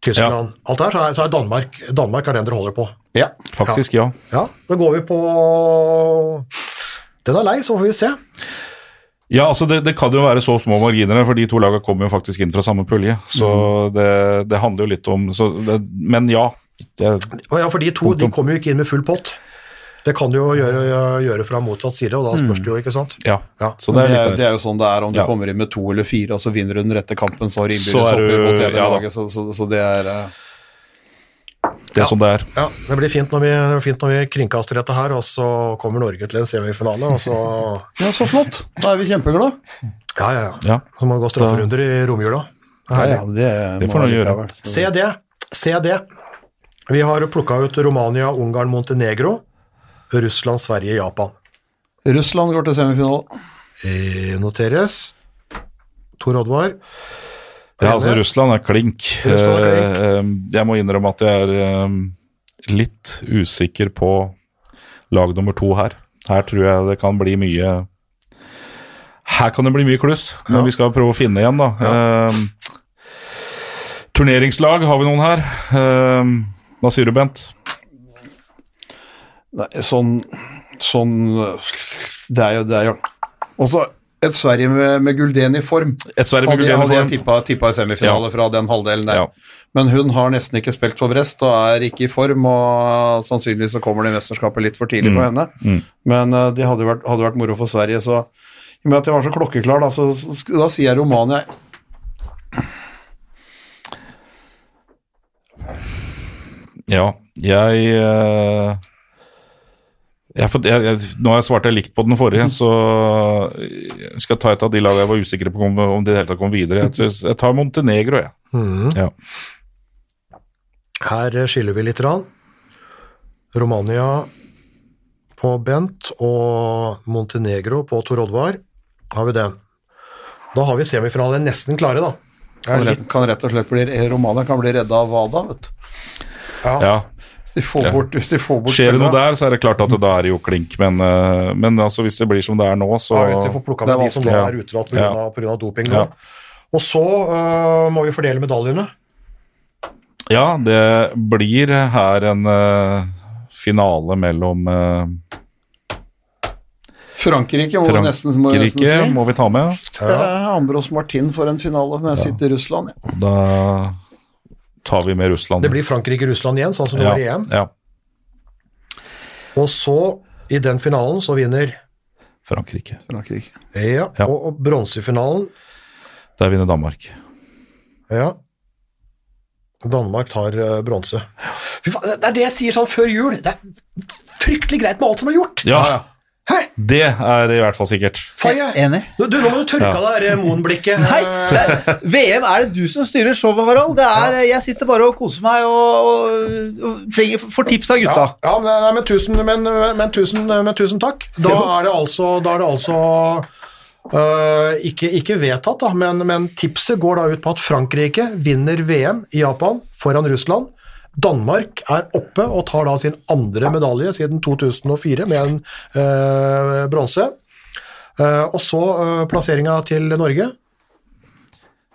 Tyskland Alt der, så er, så er Danmark Danmark er den dere holder på. Ja. Faktisk, ja. Ja, da går vi på Den er lei, så får vi se. Ja, altså det, det kan jo være så små marginer, for de to lagene kommer jo faktisk inn fra samme pulje. Så Mm. det, det handler jo litt om så det, Men ja. Det, Ja, for de to de kommer jo ikke inn med full pott. Det kan du jo gjøre, gjøre fra motsatt side, og da spørs det jo, ikke sant. ja. Ja. Så Det er litt det er jo sånn det er om du Ja. kommer inn med to eller fire, og så vinner du den rette kampen så innbyrdes Så er opp mot det ja laget, så, så, så det er eh, det ja. som det er. Ja, det blir fint når vi, fint når vi kringkaster dette her, og så kommer Norge til en semifinale, og så Ja, så flott. Da er vi kjempeglade. Ja, ja, ja. Ja. Så må vi gå strafferunder i romjula. Ja, ja, det, Det får man gjøre. Se det. Se det. Vi har plukka ut Romania, Ungarn, Montenegro, Russland, Sverige, Japan. Russland går til semifinale. Eh, noteres. Tor Oddvar. Ja, altså Russland er klink. Russland er klink. Eh, eh, Jeg må innrømme at jeg er eh, litt usikker på lag nummer to her. Her tror jeg det kan bli mye Her kan det bli mye kluss, men Ja. vi skal prøve å finne igjen, da. Eh, turneringslag, har vi noen her? Eh, hva sier du, Bent? Nei, sånn, sånn Det er jo, det er jo Også et Sverige med, med Gulden i form. Et Sverige med Gulden i form. hadde jeg tippa, semifinale Ja. fra den halvdelen der. Ja. Men hun har nesten ikke spilt for Brest og er ikke i form, og sannsynligvis så kommer det mesterskapet litt for tidlig for henne. Mm. Men uh, det hadde vært, hadde vært moro for Sverige, så i og med at jeg var så klokkeklar, da, så, så da sier jeg Romania. Ja, jeg, eh, jeg, jeg, jeg Nå har jeg svart jeg likt på den forrige, så jeg skal ta et av de lagene jeg var usikker på om, om de i det hele tatt kom videre. Jeg, tar Montenegro, jeg. Mm. Ja. Her skiller vi litt. Rann. Romania på Bent og Montenegro på Tor Oddvar. Har vi den. Da har vi semifinalen nesten klare, da. Kan rett, kan rett og slett bli, Romania kan bli redda av Wada, vet du. ja. ja. Hvis de får Ja. bort, hvis de får bort Skjer det noe der, så er det klart at det da er det jo klink, men, eh, men altså, hvis det blir som det er nå, så Ja, hvis vi får plukka det med de som nå er utelatt pga. Ja. av doping. Ja. Og så uh, må vi fordele medaljene. Ja, det blir her en uh, finale mellom uh, Frankrike må Frankrike nesten, må nesten si. må vi ta med. Ja. Ambros Martin for en finale, men jeg sitter i Russland. Ja. Da tar vi med Russland. Det blir Frankrike-Russland igjen, sånn som det ja, var i EM. ja, Og så, i den finalen, så vinner Frankrike. Frankrike. Ja, Ja. og, og bronsefinalen Der vinner Danmark. Ja. Danmark tar uh, bronse. Det er det jeg sier sånn før jul. Det er fryktelig greit med alt som er gjort. Ja, Ja, Hæ? det er i hvert fall sikkert. Faye. Enig. Du, du, nå må du tørke av deg det Moen-blikket. Nei, er, VM er det du som styrer showet, Harald. Det er, Jeg sitter bare og koser meg og, og, og trenger, får tips av gutta. ja men, nei, men, tusen, men, men, tusen, men tusen takk. Da er det altså, da er det altså øh, ikke, ikke vedtatt, da, men, men tipset går da ut på at Frankrike vinner VM i Japan foran Russland. Danmark er oppe og tar da sin andre medalje siden 2004 med en øh, bronse. Eh, og så uh, plasseringa til Norge.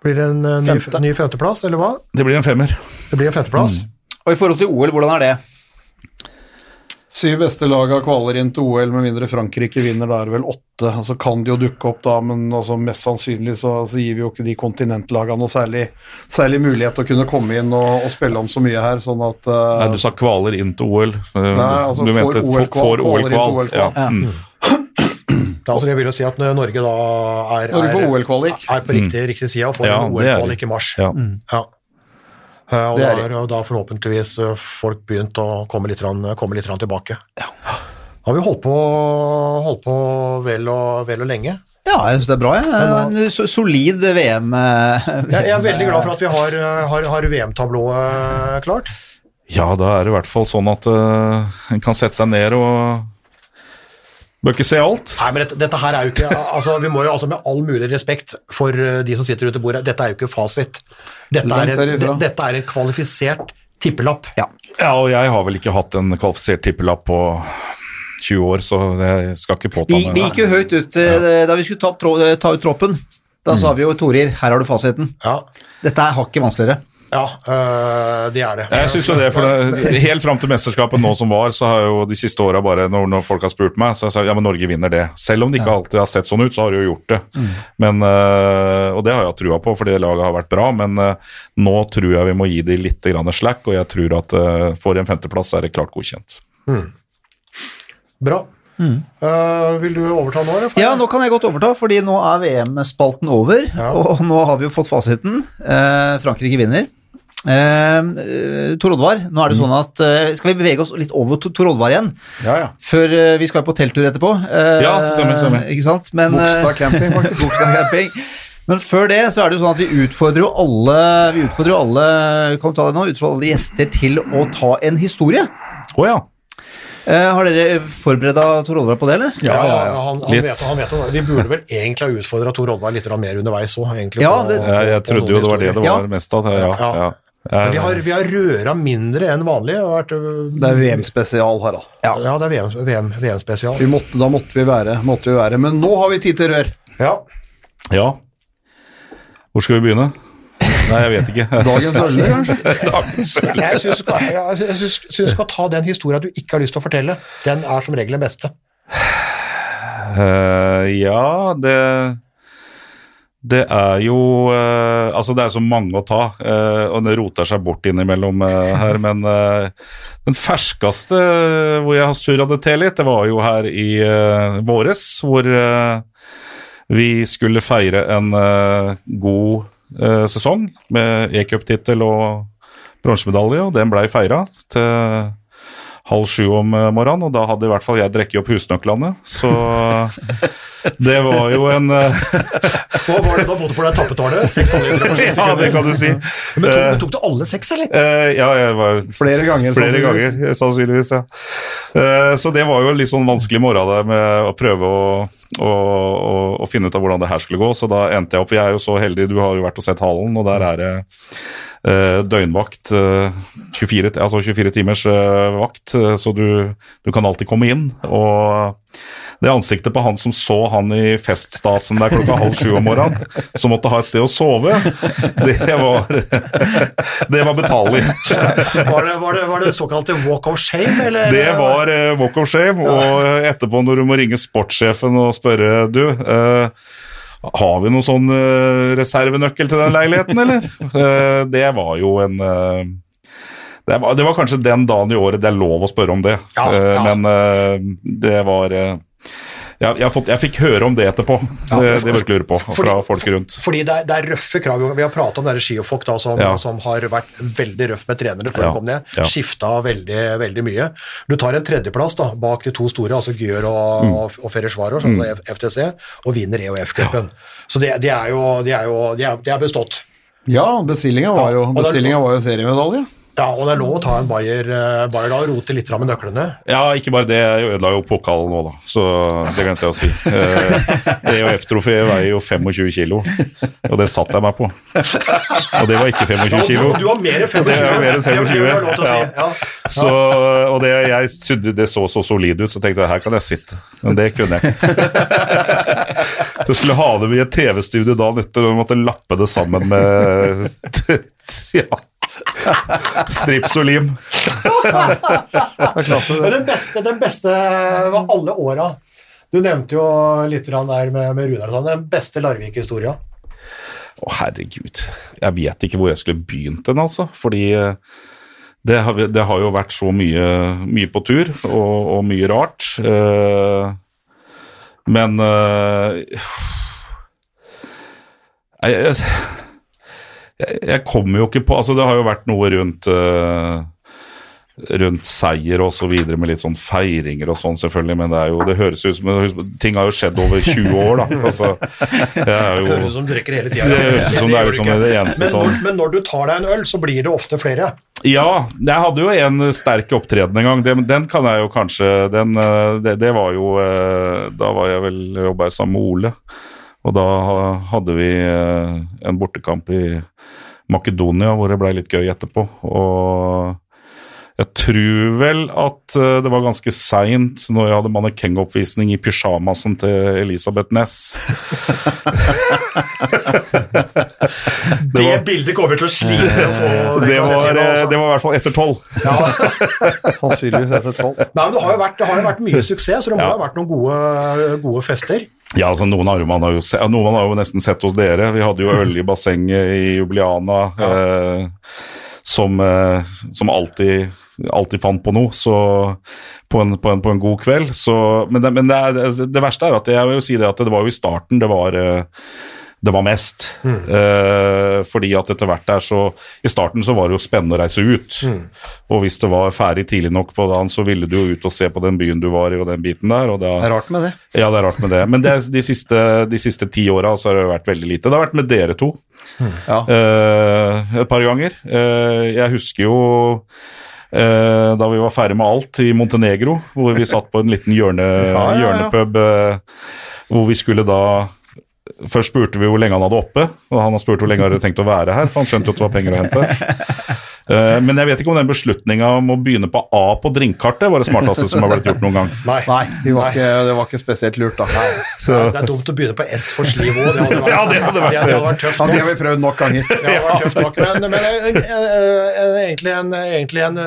Blir det en øh, ny, Femte. ny femteplass, eller hva? Det blir en femmer. Det blir en femteplass. Og i forhold til OL, hvordan er det? Syv beste laga kvaler inn til OL, med mindre Frankrike vinner. Da er det vel åtte. Altså kan det jo dukke opp, da, men altså mest sannsynlig så, så gir vi jo ikke de kontinentlagene noe særlig, særlig mulighet til å kunne komme inn og, og spille om så mye her. sånn at uh, Nei, du sa kvaler inn til OL. Nei, altså du mente til OL-kval. Ja. Mm. Ja, altså, det vil jo si at Norge da er, Norge er, er på riktig, riktig side og får Ja, en OL-kvalik ikke i mars. Ja. Ja. Eh, og da da forhåpentligvis eh, folk begynt å komme litt, komme litt grann tilbake. Da har vi holdt på, holdt på vel, og, vel og lenge. Ja, jeg syns det er bra. Ja. En solid VM. eh, Jeg, jeg er veldig glad for at vi har, eh, har, har VM-tablået klart. ja, da er det i hvert fall sånn at uh, en kan sette seg ned og Bør ikke se alt. Nei, men dette, dette her er jo ikke altså, Vi må jo altså med all mulig respekt for eh, de som sitter rundt bordet, dette er jo ikke fasit. Dette er, det- dette er en kvalifisert tippelapp. Ja. Ja, og jeg har vel ikke hatt en kvalifisert tippelapp på 20 år, så jeg skal ikke påta Vi, meg vi gikk jo høyt ut ja. da vi skulle ta, ta ut troppen. Da sa vi jo Torir, her har du fasiten. Ja, Dette er hakket vanskeligere. Ja øh, det er det. Jeg synes jo det, for det, Helt fram til mesterskapet nå som var, så har jo de siste åra bare når, når folk har spurt meg, så har jeg sagt ja, men Norge vinner det. Selv om det ikke alltid har sett sånn ut, så har de jo gjort det. Men, øh, og det har jeg trua på, fordi laget har vært bra. Men øh, nå tror jeg vi må gi de litt slack, og jeg tror at for en femteplass er det klart godkjent. Bra. Øh, vil du overta nå, eller? Ja, nå kan jeg godt overta, fordi nå er VM-spalten over, Ja. og nå har vi jo fått fasiten. Uh, Frankrike vinner. Eh, Tor Oddvar, nå er det sånn at Skal vi bevege oss litt over til Tor Oddvar igjen? Ja, ja. Før vi skal på telttur etterpå. Eh, Ja, stemmer, stemmer. Ikke sant? Men, Bogstad camping, faktisk. Bogstad camping. Men før det så er det jo sånn at vi utfordrer jo alle Vi utfordrer jo alle Kan du ta det nå? Utfordrer alle gjester til å ta en historie. Å ja. Eh, har dere forberedt Tor Olvar på det, eller? Ja, ja, ja, han, han, Litt. vet, han vet det. Vi burde vel egentlig ha utfordra Tor Olvar litt mer underveis òg, egentlig. Ja, på- det- Jeg, jeg trodde jo det var det det Ja. var mest av. Ja, ja. Ja. Men Vi har, vi har røra mindre enn vanlig. og Vært, øh, Det er VM-spesial, Harald. ja. det er VM, VM, VM-spesial. Da måtte vi, være, måtte vi være. Men nå har vi tid til rør. Ja. ja. Hvor skal vi begynne? Nei, jeg vet ikke. Dagens ølner, kanskje? Dagens øl. Jeg syns du skal, ta den historien du ikke har lyst til å fortelle. Den er som regel den beste. Uh, ja, det Det er jo uh, Altså, det er så mange å ta, uh, og det roter seg bort innimellom her, men den ferskeste hvor jeg har surra det til litt, det var jo her i våres, hvor vi skulle feire en god eh, sesong med e-cuptittel og bronsemedalje, og den blei feira til halv sju om eh, morgenen, og da hadde i hvert fall jeg drukket opp husnøklene. Så det var jo en eh, Hva var det da bodde på deg tappetårnet? Seks på sju Ja, det kan du si. Men tok, men tok du alle seks, eller? Uh, ja, jeg var Flere ganger, Flere sannsynligvis. ganger, sannsynligvis. ja. Uh, så det var jo en litt sånn vanskelig morgen der med å prøve å, å, å, å finne ut av hvordan det her skulle gå. Så da endte jeg opp Jeg er jo så heldig, du har jo vært og sett hallen, og der er det døgnvakt. eh, 24, altså 24 timers eh, vakt, eh, så du, du kan alltid komme inn. Og det ansiktet på han som så han i feststasen der klokka halv sju om morgenen, som måtte ha et sted å sove, det var Det var betalelig. Var det, var det, var det såkalte walk of shame, eller? Det var eh, walk of shame, og eh, etterpå når du må ringe sportssjefen og spørre Du, eh, har vi noen sånn eh, reservenøkkel til den leiligheten, eller? Eh, det var jo en eh, det var, det var kanskje den dagen i året det er lov å spørre om det, Ja, ja. men det var jeg, jeg, fått, jeg fikk høre om det etterpå, det, det vil jeg lurer på, fra folk rundt. Fordi det er, det er røffe krav. Vi har pratet om skifolk da, som, Ja. som har vært veldig røff med trenere før Ja, de kom ned. ja. Skifta veldig, veldig mye. Du tar en tredjeplass da, bak de to store, altså Gjør og, Mm. og, og Ferencvaros, altså F- FTC, og vinner EOF-cupen. Så det, det er jo det er, jo, det er, det er bestått. Ja, bestillinga var jo, Ja, det bestillinga var jo seriemedalje. Ja, og det er lov å ta en Bayer, eh, Bayer da og rote litt med nøklene. Ja, ikke bare det, jeg ødela jo pokalen nå, da. Så det glemte jeg å si. Eh, EOF-trofeet veier jo 25 kilo, og det satte jeg meg på. Og det var ikke 25 kilo. Du, du har mer enn 25. Det er mer enn 25, Det, si. ja. Ja. Så, og det, jeg syntes det så så solid ut, så tenkte jeg her kan jeg sitte. Men det kunne jeg ikke. Så jeg skulle ha det i et TV-studio dagen etter og måtte lappe det sammen med Ja. Strips og lim. Men den beste, den beste var alle åra. Du nevnte jo litt der med, med Runar sånn. Den beste Larvik-historia. Å, herregud. Jeg vet ikke hvor jeg skulle begynt den, altså. Fordi eh, det har, det har jo vært så mye, mye på tur, og, og mye rart. Eh, men eh, jeg, jeg, jeg, jeg kommer jo ikke på Altså, det har jo vært noe rundt uh, rundt seier og så videre med litt sånn feiringer og sånn, selvfølgelig, men det er jo, det høres ut som Ting har jo skjedd over 20 år, da. Altså, jo, Høres ut som du drikker hele tida. Det høres ut som det er liksom det eneste men, sånn. men når du tar deg en øl, så blir det ofte flere. Ja, jeg hadde jo en sterk opptreden en gang. Den, den kan jeg jo kanskje den, eh, det, det var jo eh, Da var jeg vel jobba sammen med Ole. Og da hadde vi eh, en bortekamp i Makedonia hvor det blei litt gøy etterpå. Og jeg tror vel at eh, det var ganske seint når jeg hadde mannekengoppvisning i pysjamasen til Elisabeth Næss. Det, var- bildet kommer vi til å slite med å få Det var, eh, det var i hvert fall etter tolv. Sannsynligvis etter tolv. Nei, men det har jo vært, det har jo vært mye suksess, så det må Ja. ha vært noen gode, gode fester. Ja, altså noen har, man har jo se, noen har jo nesten sett hos dere. Vi hadde jo øl i bassenget i Jubliana eh, som, eh, som alltid, alltid fant på noe så på, en, på, en, på en god kveld. Så, men det, men det, er, altså, det verste er at jeg vil jo si det at det var jo i starten det var eh, det var mest. Eh, fordi at etter hvert der så I starten så var det jo spennende å reise ut. Og hvis det var ferdig tidlig nok på dagen, så ville du jo ut og se på den byen du var i og den biten der. og da... Det er rart med det. Ja, det er rart med det. Men det, de, siste, de siste ti åra har det vært veldig lite. Det har vært med dere to Ja. eh, et par ganger. Eh, jeg husker jo eh, da vi var ferdig med alt i Montenegro, hvor vi satt på en liten hjørne, Ja, ja, ja. hjørnepub eh, hvor vi skulle da Først spurte vi hvor lenge han hadde oppe, og han har spurt hvor lenge han hadde tenkt å være her, for han skjønte jo at det var penger å hente. Eh, Men jeg vet ikke om den beslutninga om å begynne på A på drinkkartet var det smarteste som har blitt gjort noen gang. Nei. Nei, det var, Ikke, det var ikke spesielt lurt, da. Så, Det er dumt å begynne på S for sliv òg. Det hadde vært, Ja, det hadde vært- det hadde vært tøft. Ja, det har vi prøvd nok ganger. Det hadde vært tøft nok. Men, men eh, eh, eh, egentlig, en, egentlig en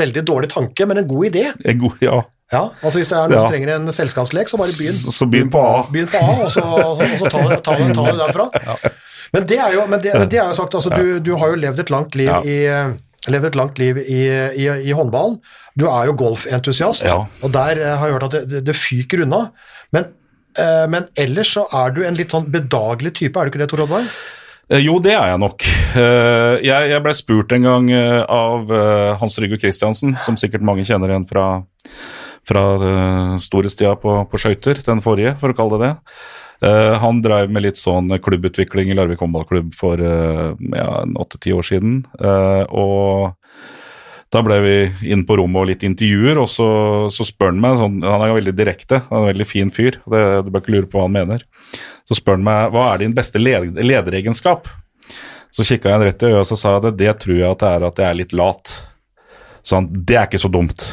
veldig dårlig tanke, men en god idé. en god, ja. Ja, altså Hvis det er noen Ja. som trenger en selskapslek, så bare begynn. Så, så begynn på A. Begynn på A, og så, og så ta, det- ta, ta det derfra. Men det er jo, men det, men det er jo sagt, altså, du, du har jo levd et langt liv Ja. i levd et langt liv i, i, i håndballen. Du er jo golfentusiast, Ja. og der eh, har jeg hørt at det, det, fyker unna. Men, eh, men ellers så er du en litt sånn bedagelig type, er du ikke det, Tor Oddvar? Eh, Jo, det er jeg nok. Eh, Jeg, jeg ble spurt en gang av Hans Trygve Kristiansen, som sikkert mange kjenner igjen fra, fra eh, storhetstida på, på skøyter, den forrige, for å kalle det det. Eh, han drev med litt sånn klubbutvikling i Larvik håndballklubb for eh, ja, åtte-ti år siden. Og da ble vi inn på rommet og litt intervjuer, og så, så spør han meg sånn, Han er jo veldig direkte, han er en veldig fin fyr, det, du bør ikke lure på hva han mener. Så spør han meg hva er din beste led lederegenskap. Så kikka jeg han rett i øyet og så sa jeg at det tror jeg at det er at jeg er litt lat. Sånn, det er ikke så dumt.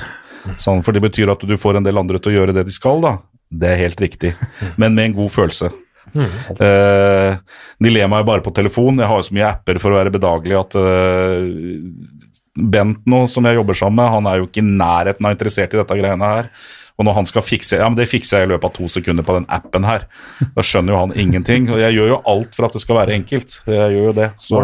Sånn, for det betyr at du får en del andre til å gjøre det de skal, da. Det er helt riktig, men med en god følelse. Eh, de ler meg bare på telefon. Jeg har jo så mye apper for å være bedagelig at eh, Bent nå, som jeg jobber sammen med, han er jo ikke i nærheten av interessert i dette greiene her. Og når han skal fikse Ja, men det fikser jeg i løpet av to sekunder på den appen her. Da skjønner jo han ingenting. Og jeg gjør jo alt for at det skal være enkelt. Jeg gjør jo det. Så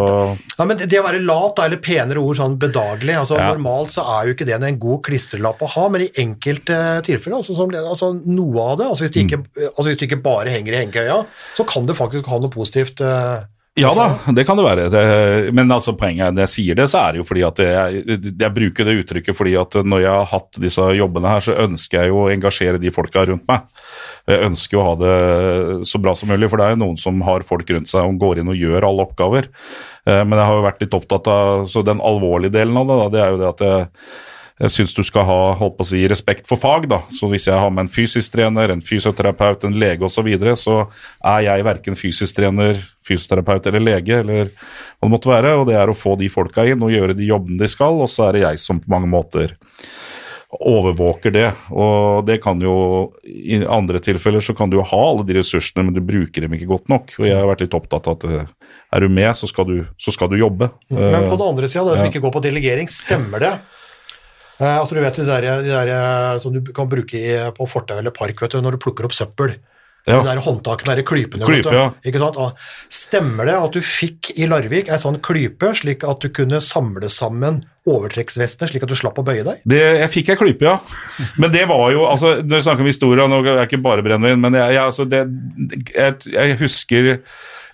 Ja, men det å være lat, eller penere ord, sånn bedagelig altså Ja. Normalt så er jo ikke det en god klistrelapp å ha, men i enkelte tilfeller, altså, som, altså noe av det altså hvis, det ikke, Mm. altså hvis det ikke bare henger i hengekøya, så kan det faktisk ha noe positivt. eh, Ja da, det kan det være. Det, men altså poenget er, når jeg sier det, så er det jo fordi at jeg, jeg bruker det uttrykket fordi at når jeg har hatt disse jobbene her, så ønsker jeg jo å engasjere de folka rundt meg. Jeg ønsker jo å ha det så bra som mulig, for det er jo noen som har folk rundt seg og går inn og gjør alle oppgaver. Eh, Men jeg har jo vært litt opptatt av så den alvorlige delen av det, da, det er jo det at jeg, jeg syns du skal ha holdt på å si, respekt for fag. da, så Hvis jeg har med en fysisk trener, en fysioterapeut, en lege osv., så, videre, så er jeg verken fysisk trener, fysioterapeut eller lege, eller hva det måtte være. og Det er å få de folka inn og gjøre de jobbene de skal, og så er det jeg som på mange måter overvåker det. Og det kan jo I andre tilfeller så kan du jo ha alle de ressursene, men du bruker dem ikke godt nok. Og jeg har vært litt opptatt av at det er du med, så skal du, så skal du jobbe. Men på Eh, den andre sida, det som ikke går på delegering, stemmer det? Eh, altså du vet de der, de der eh, som du kan bruke i, på fortau eller park vet du, når du plukker opp søppel. Ja. De der håndtakene, de klypene. Klype, ja. Ikke sant? Stemmer det at du fikk i Larvik ei sånn klype, slik at du kunne samle sammen overtrekksvestene, slik at du slapp å bøye deg? Det, jeg fikk ei klype, ja. Men det var jo altså, Når vi snakker om historie, nå er ikke bare brennevin, men jeg, jeg, altså, det, jeg, jeg husker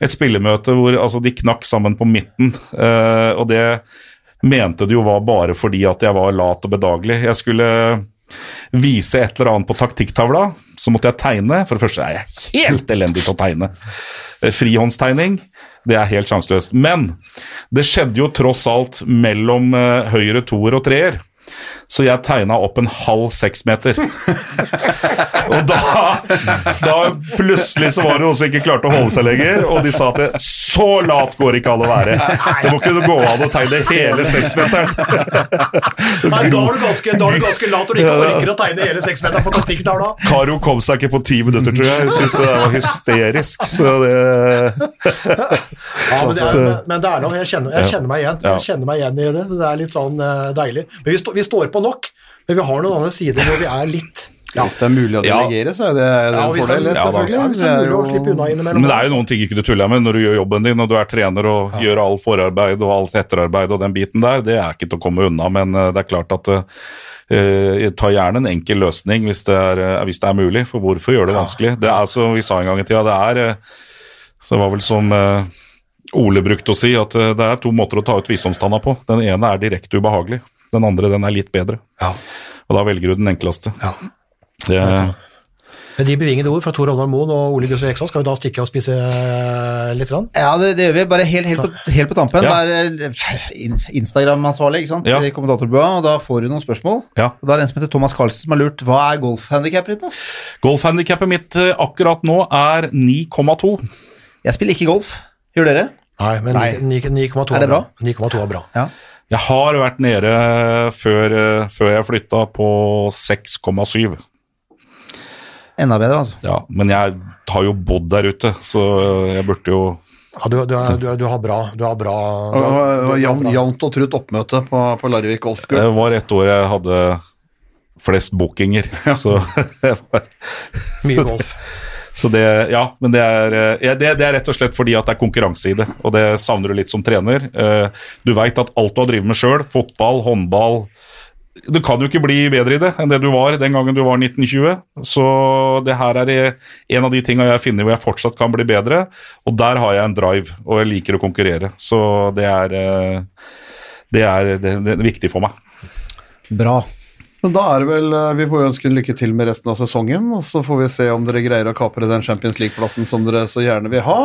et spillemøte hvor altså, de knakk sammen på midten, uh, og det mente det jo var bare fordi at jeg var lat og bedagelig. Jeg skulle vise et eller annet på taktikktavla, så måtte jeg tegne. For det første er jeg helt elendig til å tegne. Eh, Frihåndstegning, det er helt sjanseløst. Men det skjedde jo tross alt mellom eh, høyre toer og treer. Så jeg tegna opp en halv seksmeter. og da, da plutselig så var det noen som ikke klarte å holde seg lenger, og de sa at så lat går ikke an å være. Det må kunne gå an å tegne hele seksmeteren. Nei, da er du ganske, da er du ganske lat når du ikke orker å tegne hele seksmeteren på taktikktavla. Karo kom seg ikke på ti minutter, tror jeg. Jeg syntes det var hysterisk. Så det Ja, men, det er, men, men det er noe, jeg kjenner, jeg kjenner meg igjen Jeg kjenner meg igjen i det. Det er litt sånn eh, deilig. Men vi, stå, vi står på nok, men vi har noen andre sider hvor vi er litt ja. Hvis det er mulig å Ja. delegere, så er det, det Ja, en det fordel. ja, da. selvfølgelig. Ja, hvis det er mulig å slippe unna innimellom. Men det er jo noen ting ikke du tuller med når du gjør jobben din, og du er trener og gjør all forarbeid og alt etterarbeid og den biten der. Det er ikke til å komme unna, men eh, det er klart at Uh, ta gjerne en enkel løsning hvis det, er, uh, hvis det er mulig, for hvorfor gjøre det vanskelig? Det er som vi sa en gang i tida, det er uh, det var vel som Ole brukte å si, at det er to måter å ta ut visdomstanna på. Den ene er direkte ubehagelig, den andre den er litt bedre. Ja. Og da velger du den enkleste. Ja. Det, Med de bevingede ord fra Tor Olvar Moen og Ole Gustav Eksa, skal vi da stikke og spise eh, litt? Rann? Ja, det, det gjør vi. Bare helt, helt, på, helt på tampen. Ja. Det er eh, Instagram-ansvarlig ikke sant? Ja. i kommentatorbua, og da får du noen spørsmål. ja. Og Da er det en som heter Thomas Carlsen som har lurt hva er golfhandikappet ditt. da? Golfhandikappet mitt eh, akkurat nå er 9,2. Jeg spiller ikke golf. Gjør dere? Nei, men 9,2 Er det bra? 9,2 er bra. Ja. Jeg har vært nede før, før jeg flytta på 6,7. Enda bedre, altså. Ja, men jeg har jo bodd der ute, så jeg burde jo Ja, du, du, du, du har bra Du har bra jevnt- og trutt oppmøte på, på Larvik golfklubb. Det var et år jeg hadde flest bookinger, så jeg var- Mye golf. Så det, ja, men det er, eh, ja, det, det er rett og slett fordi at det er konkurranse i det, og det savner du litt som trener. Eh, Du veit at alt du har drevet med sjøl, fotball, håndball Du kan jo ikke bli bedre i det enn det du var den gangen du var 1920. Så det her er en av de tinga jeg har funnet hvor jeg fortsatt kan bli bedre, og der har jeg en drive, og jeg liker å konkurrere. Så det er, eh, det er, det, det er viktig for meg. Bra. Men da er det vel eh, Vi får ønske en lykke til med resten av sesongen, og så får vi se om dere greier å kapre den Champions League-plassen som dere så gjerne vil ha.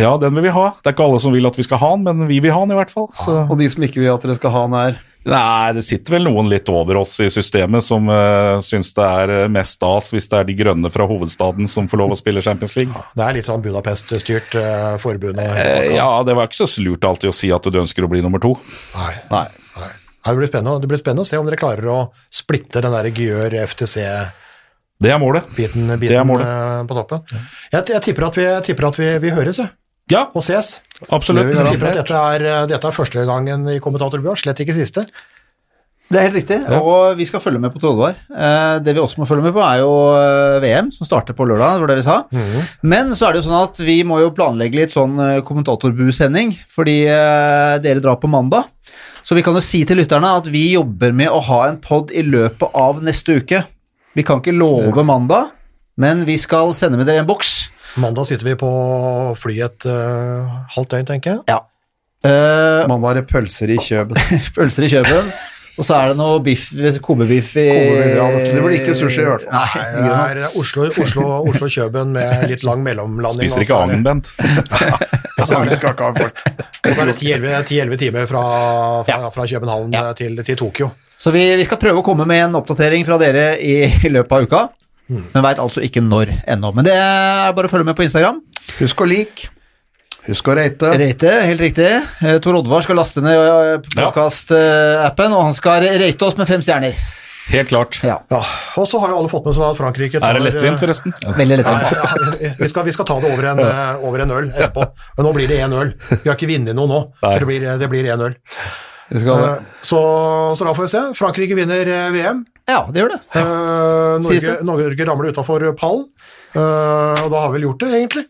Ja, den vil vi ha. Det er ikke alle som vil at vi skal ha den, men vi vil ha den i hvert fall. Så. Og de som ikke vil at dere skal ha den, er Nei, det sitter vel noen litt over oss i systemet som uh, syns det er eh, mest stas hvis det er de grønne fra hovedstaden som får lov å spille Champions League. Det er litt sånn Budapest-styrt uh, Eh, pakka. ja, det var ikke så lurt alltid å si at du ønsker å bli nummer to. Nei. Nei. Nei. Ja, det, blir spennende, det blir spennende å se om dere klarer å splitte den der Gjør FTC-biten Det er målet. biten, Det er målet. på toppen. Jeg, jeg tipper at vi, tipper at vi, vi høres, jeg. Ja, Og ses. absolutt. Det at dette er, eh, dette er første gangen i kommentatorbua, slett ikke siste. Det er helt riktig, og vi skal følge med på Trollvar. Eh, det vi også må følge med på, er jo eh, VM, som starter på lørdag, det var det vi sa. Men så er det jo sånn at vi må jo planlegge litt sånn kommentatorbu-sending, fordi dere drar på mandag. Så vi kan jo si til lytterne at vi jobber med å ha en pod i løpet av neste uke. Vi kan ikke love mandag, men vi skal sende med dere en boks. Mandag sitter vi på flyet et uh, halvt døgn, tenker jeg. Ja. Uh, Mandag er det pølser i Kjøben. pølser i Kjøben, og så er det noe biff, kobebiff i ja, det blir ikke sushi i hvert fall. Nei, det er Oslo, Oslo, Oslo Kjøben med litt lang mellomlanding. Spiser ikke så det- agn, Bent. så er det- skal ikke og så er det 10-11 timer fra, fra, fra København Ja. til, til Tokyo. Så vi, vi skal prøve å komme med en oppdatering fra dere i, i løpet av uka. Men veit altså ikke når ennå. Men det er bare å følge med på Instagram. Husk å like. Husk å rate. Rate, helt riktig. Eh, Tor Oddvar skal laste ned podkast-appen, og han skal rate oss med fem stjerner. Helt klart. Ja, Ja. Og så har jo alle fått med seg at Frankrike tar Er det lettvint, forresten? veldig lettvint. Ja, vi, skal, vi skal ta det over en, eh, over en øl etterpå. Men nå blir det én øl. Vi har ikke vunnet noe nå, Nei. så det blir, det blir én øl. Skal, Eh, Så, så da får vi se. Frankrike vinner eh, VM. Ja, det gjør det. Ja. Uh, Norge, det. Norge ramler utafor pallen. uh, og da har vi vel gjort det, egentlig.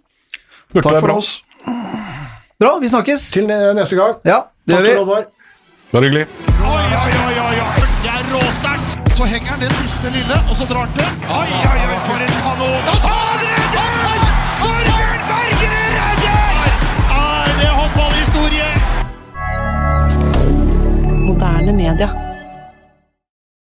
Burde takk for bra. oss. Bra, vi snakkes. Til neste gang. Ja, det Takk gjør vi. Oddvar. Bare hyggelig. Oi, oi, oi, oi, oi. Det er råsterkt. Så henger han det siste lille, og så drar han til. Oi, oi, oi, for en kanon. Han redder! Torbjørn Bergerud redder! Er det håndballhistorie? Moderne media.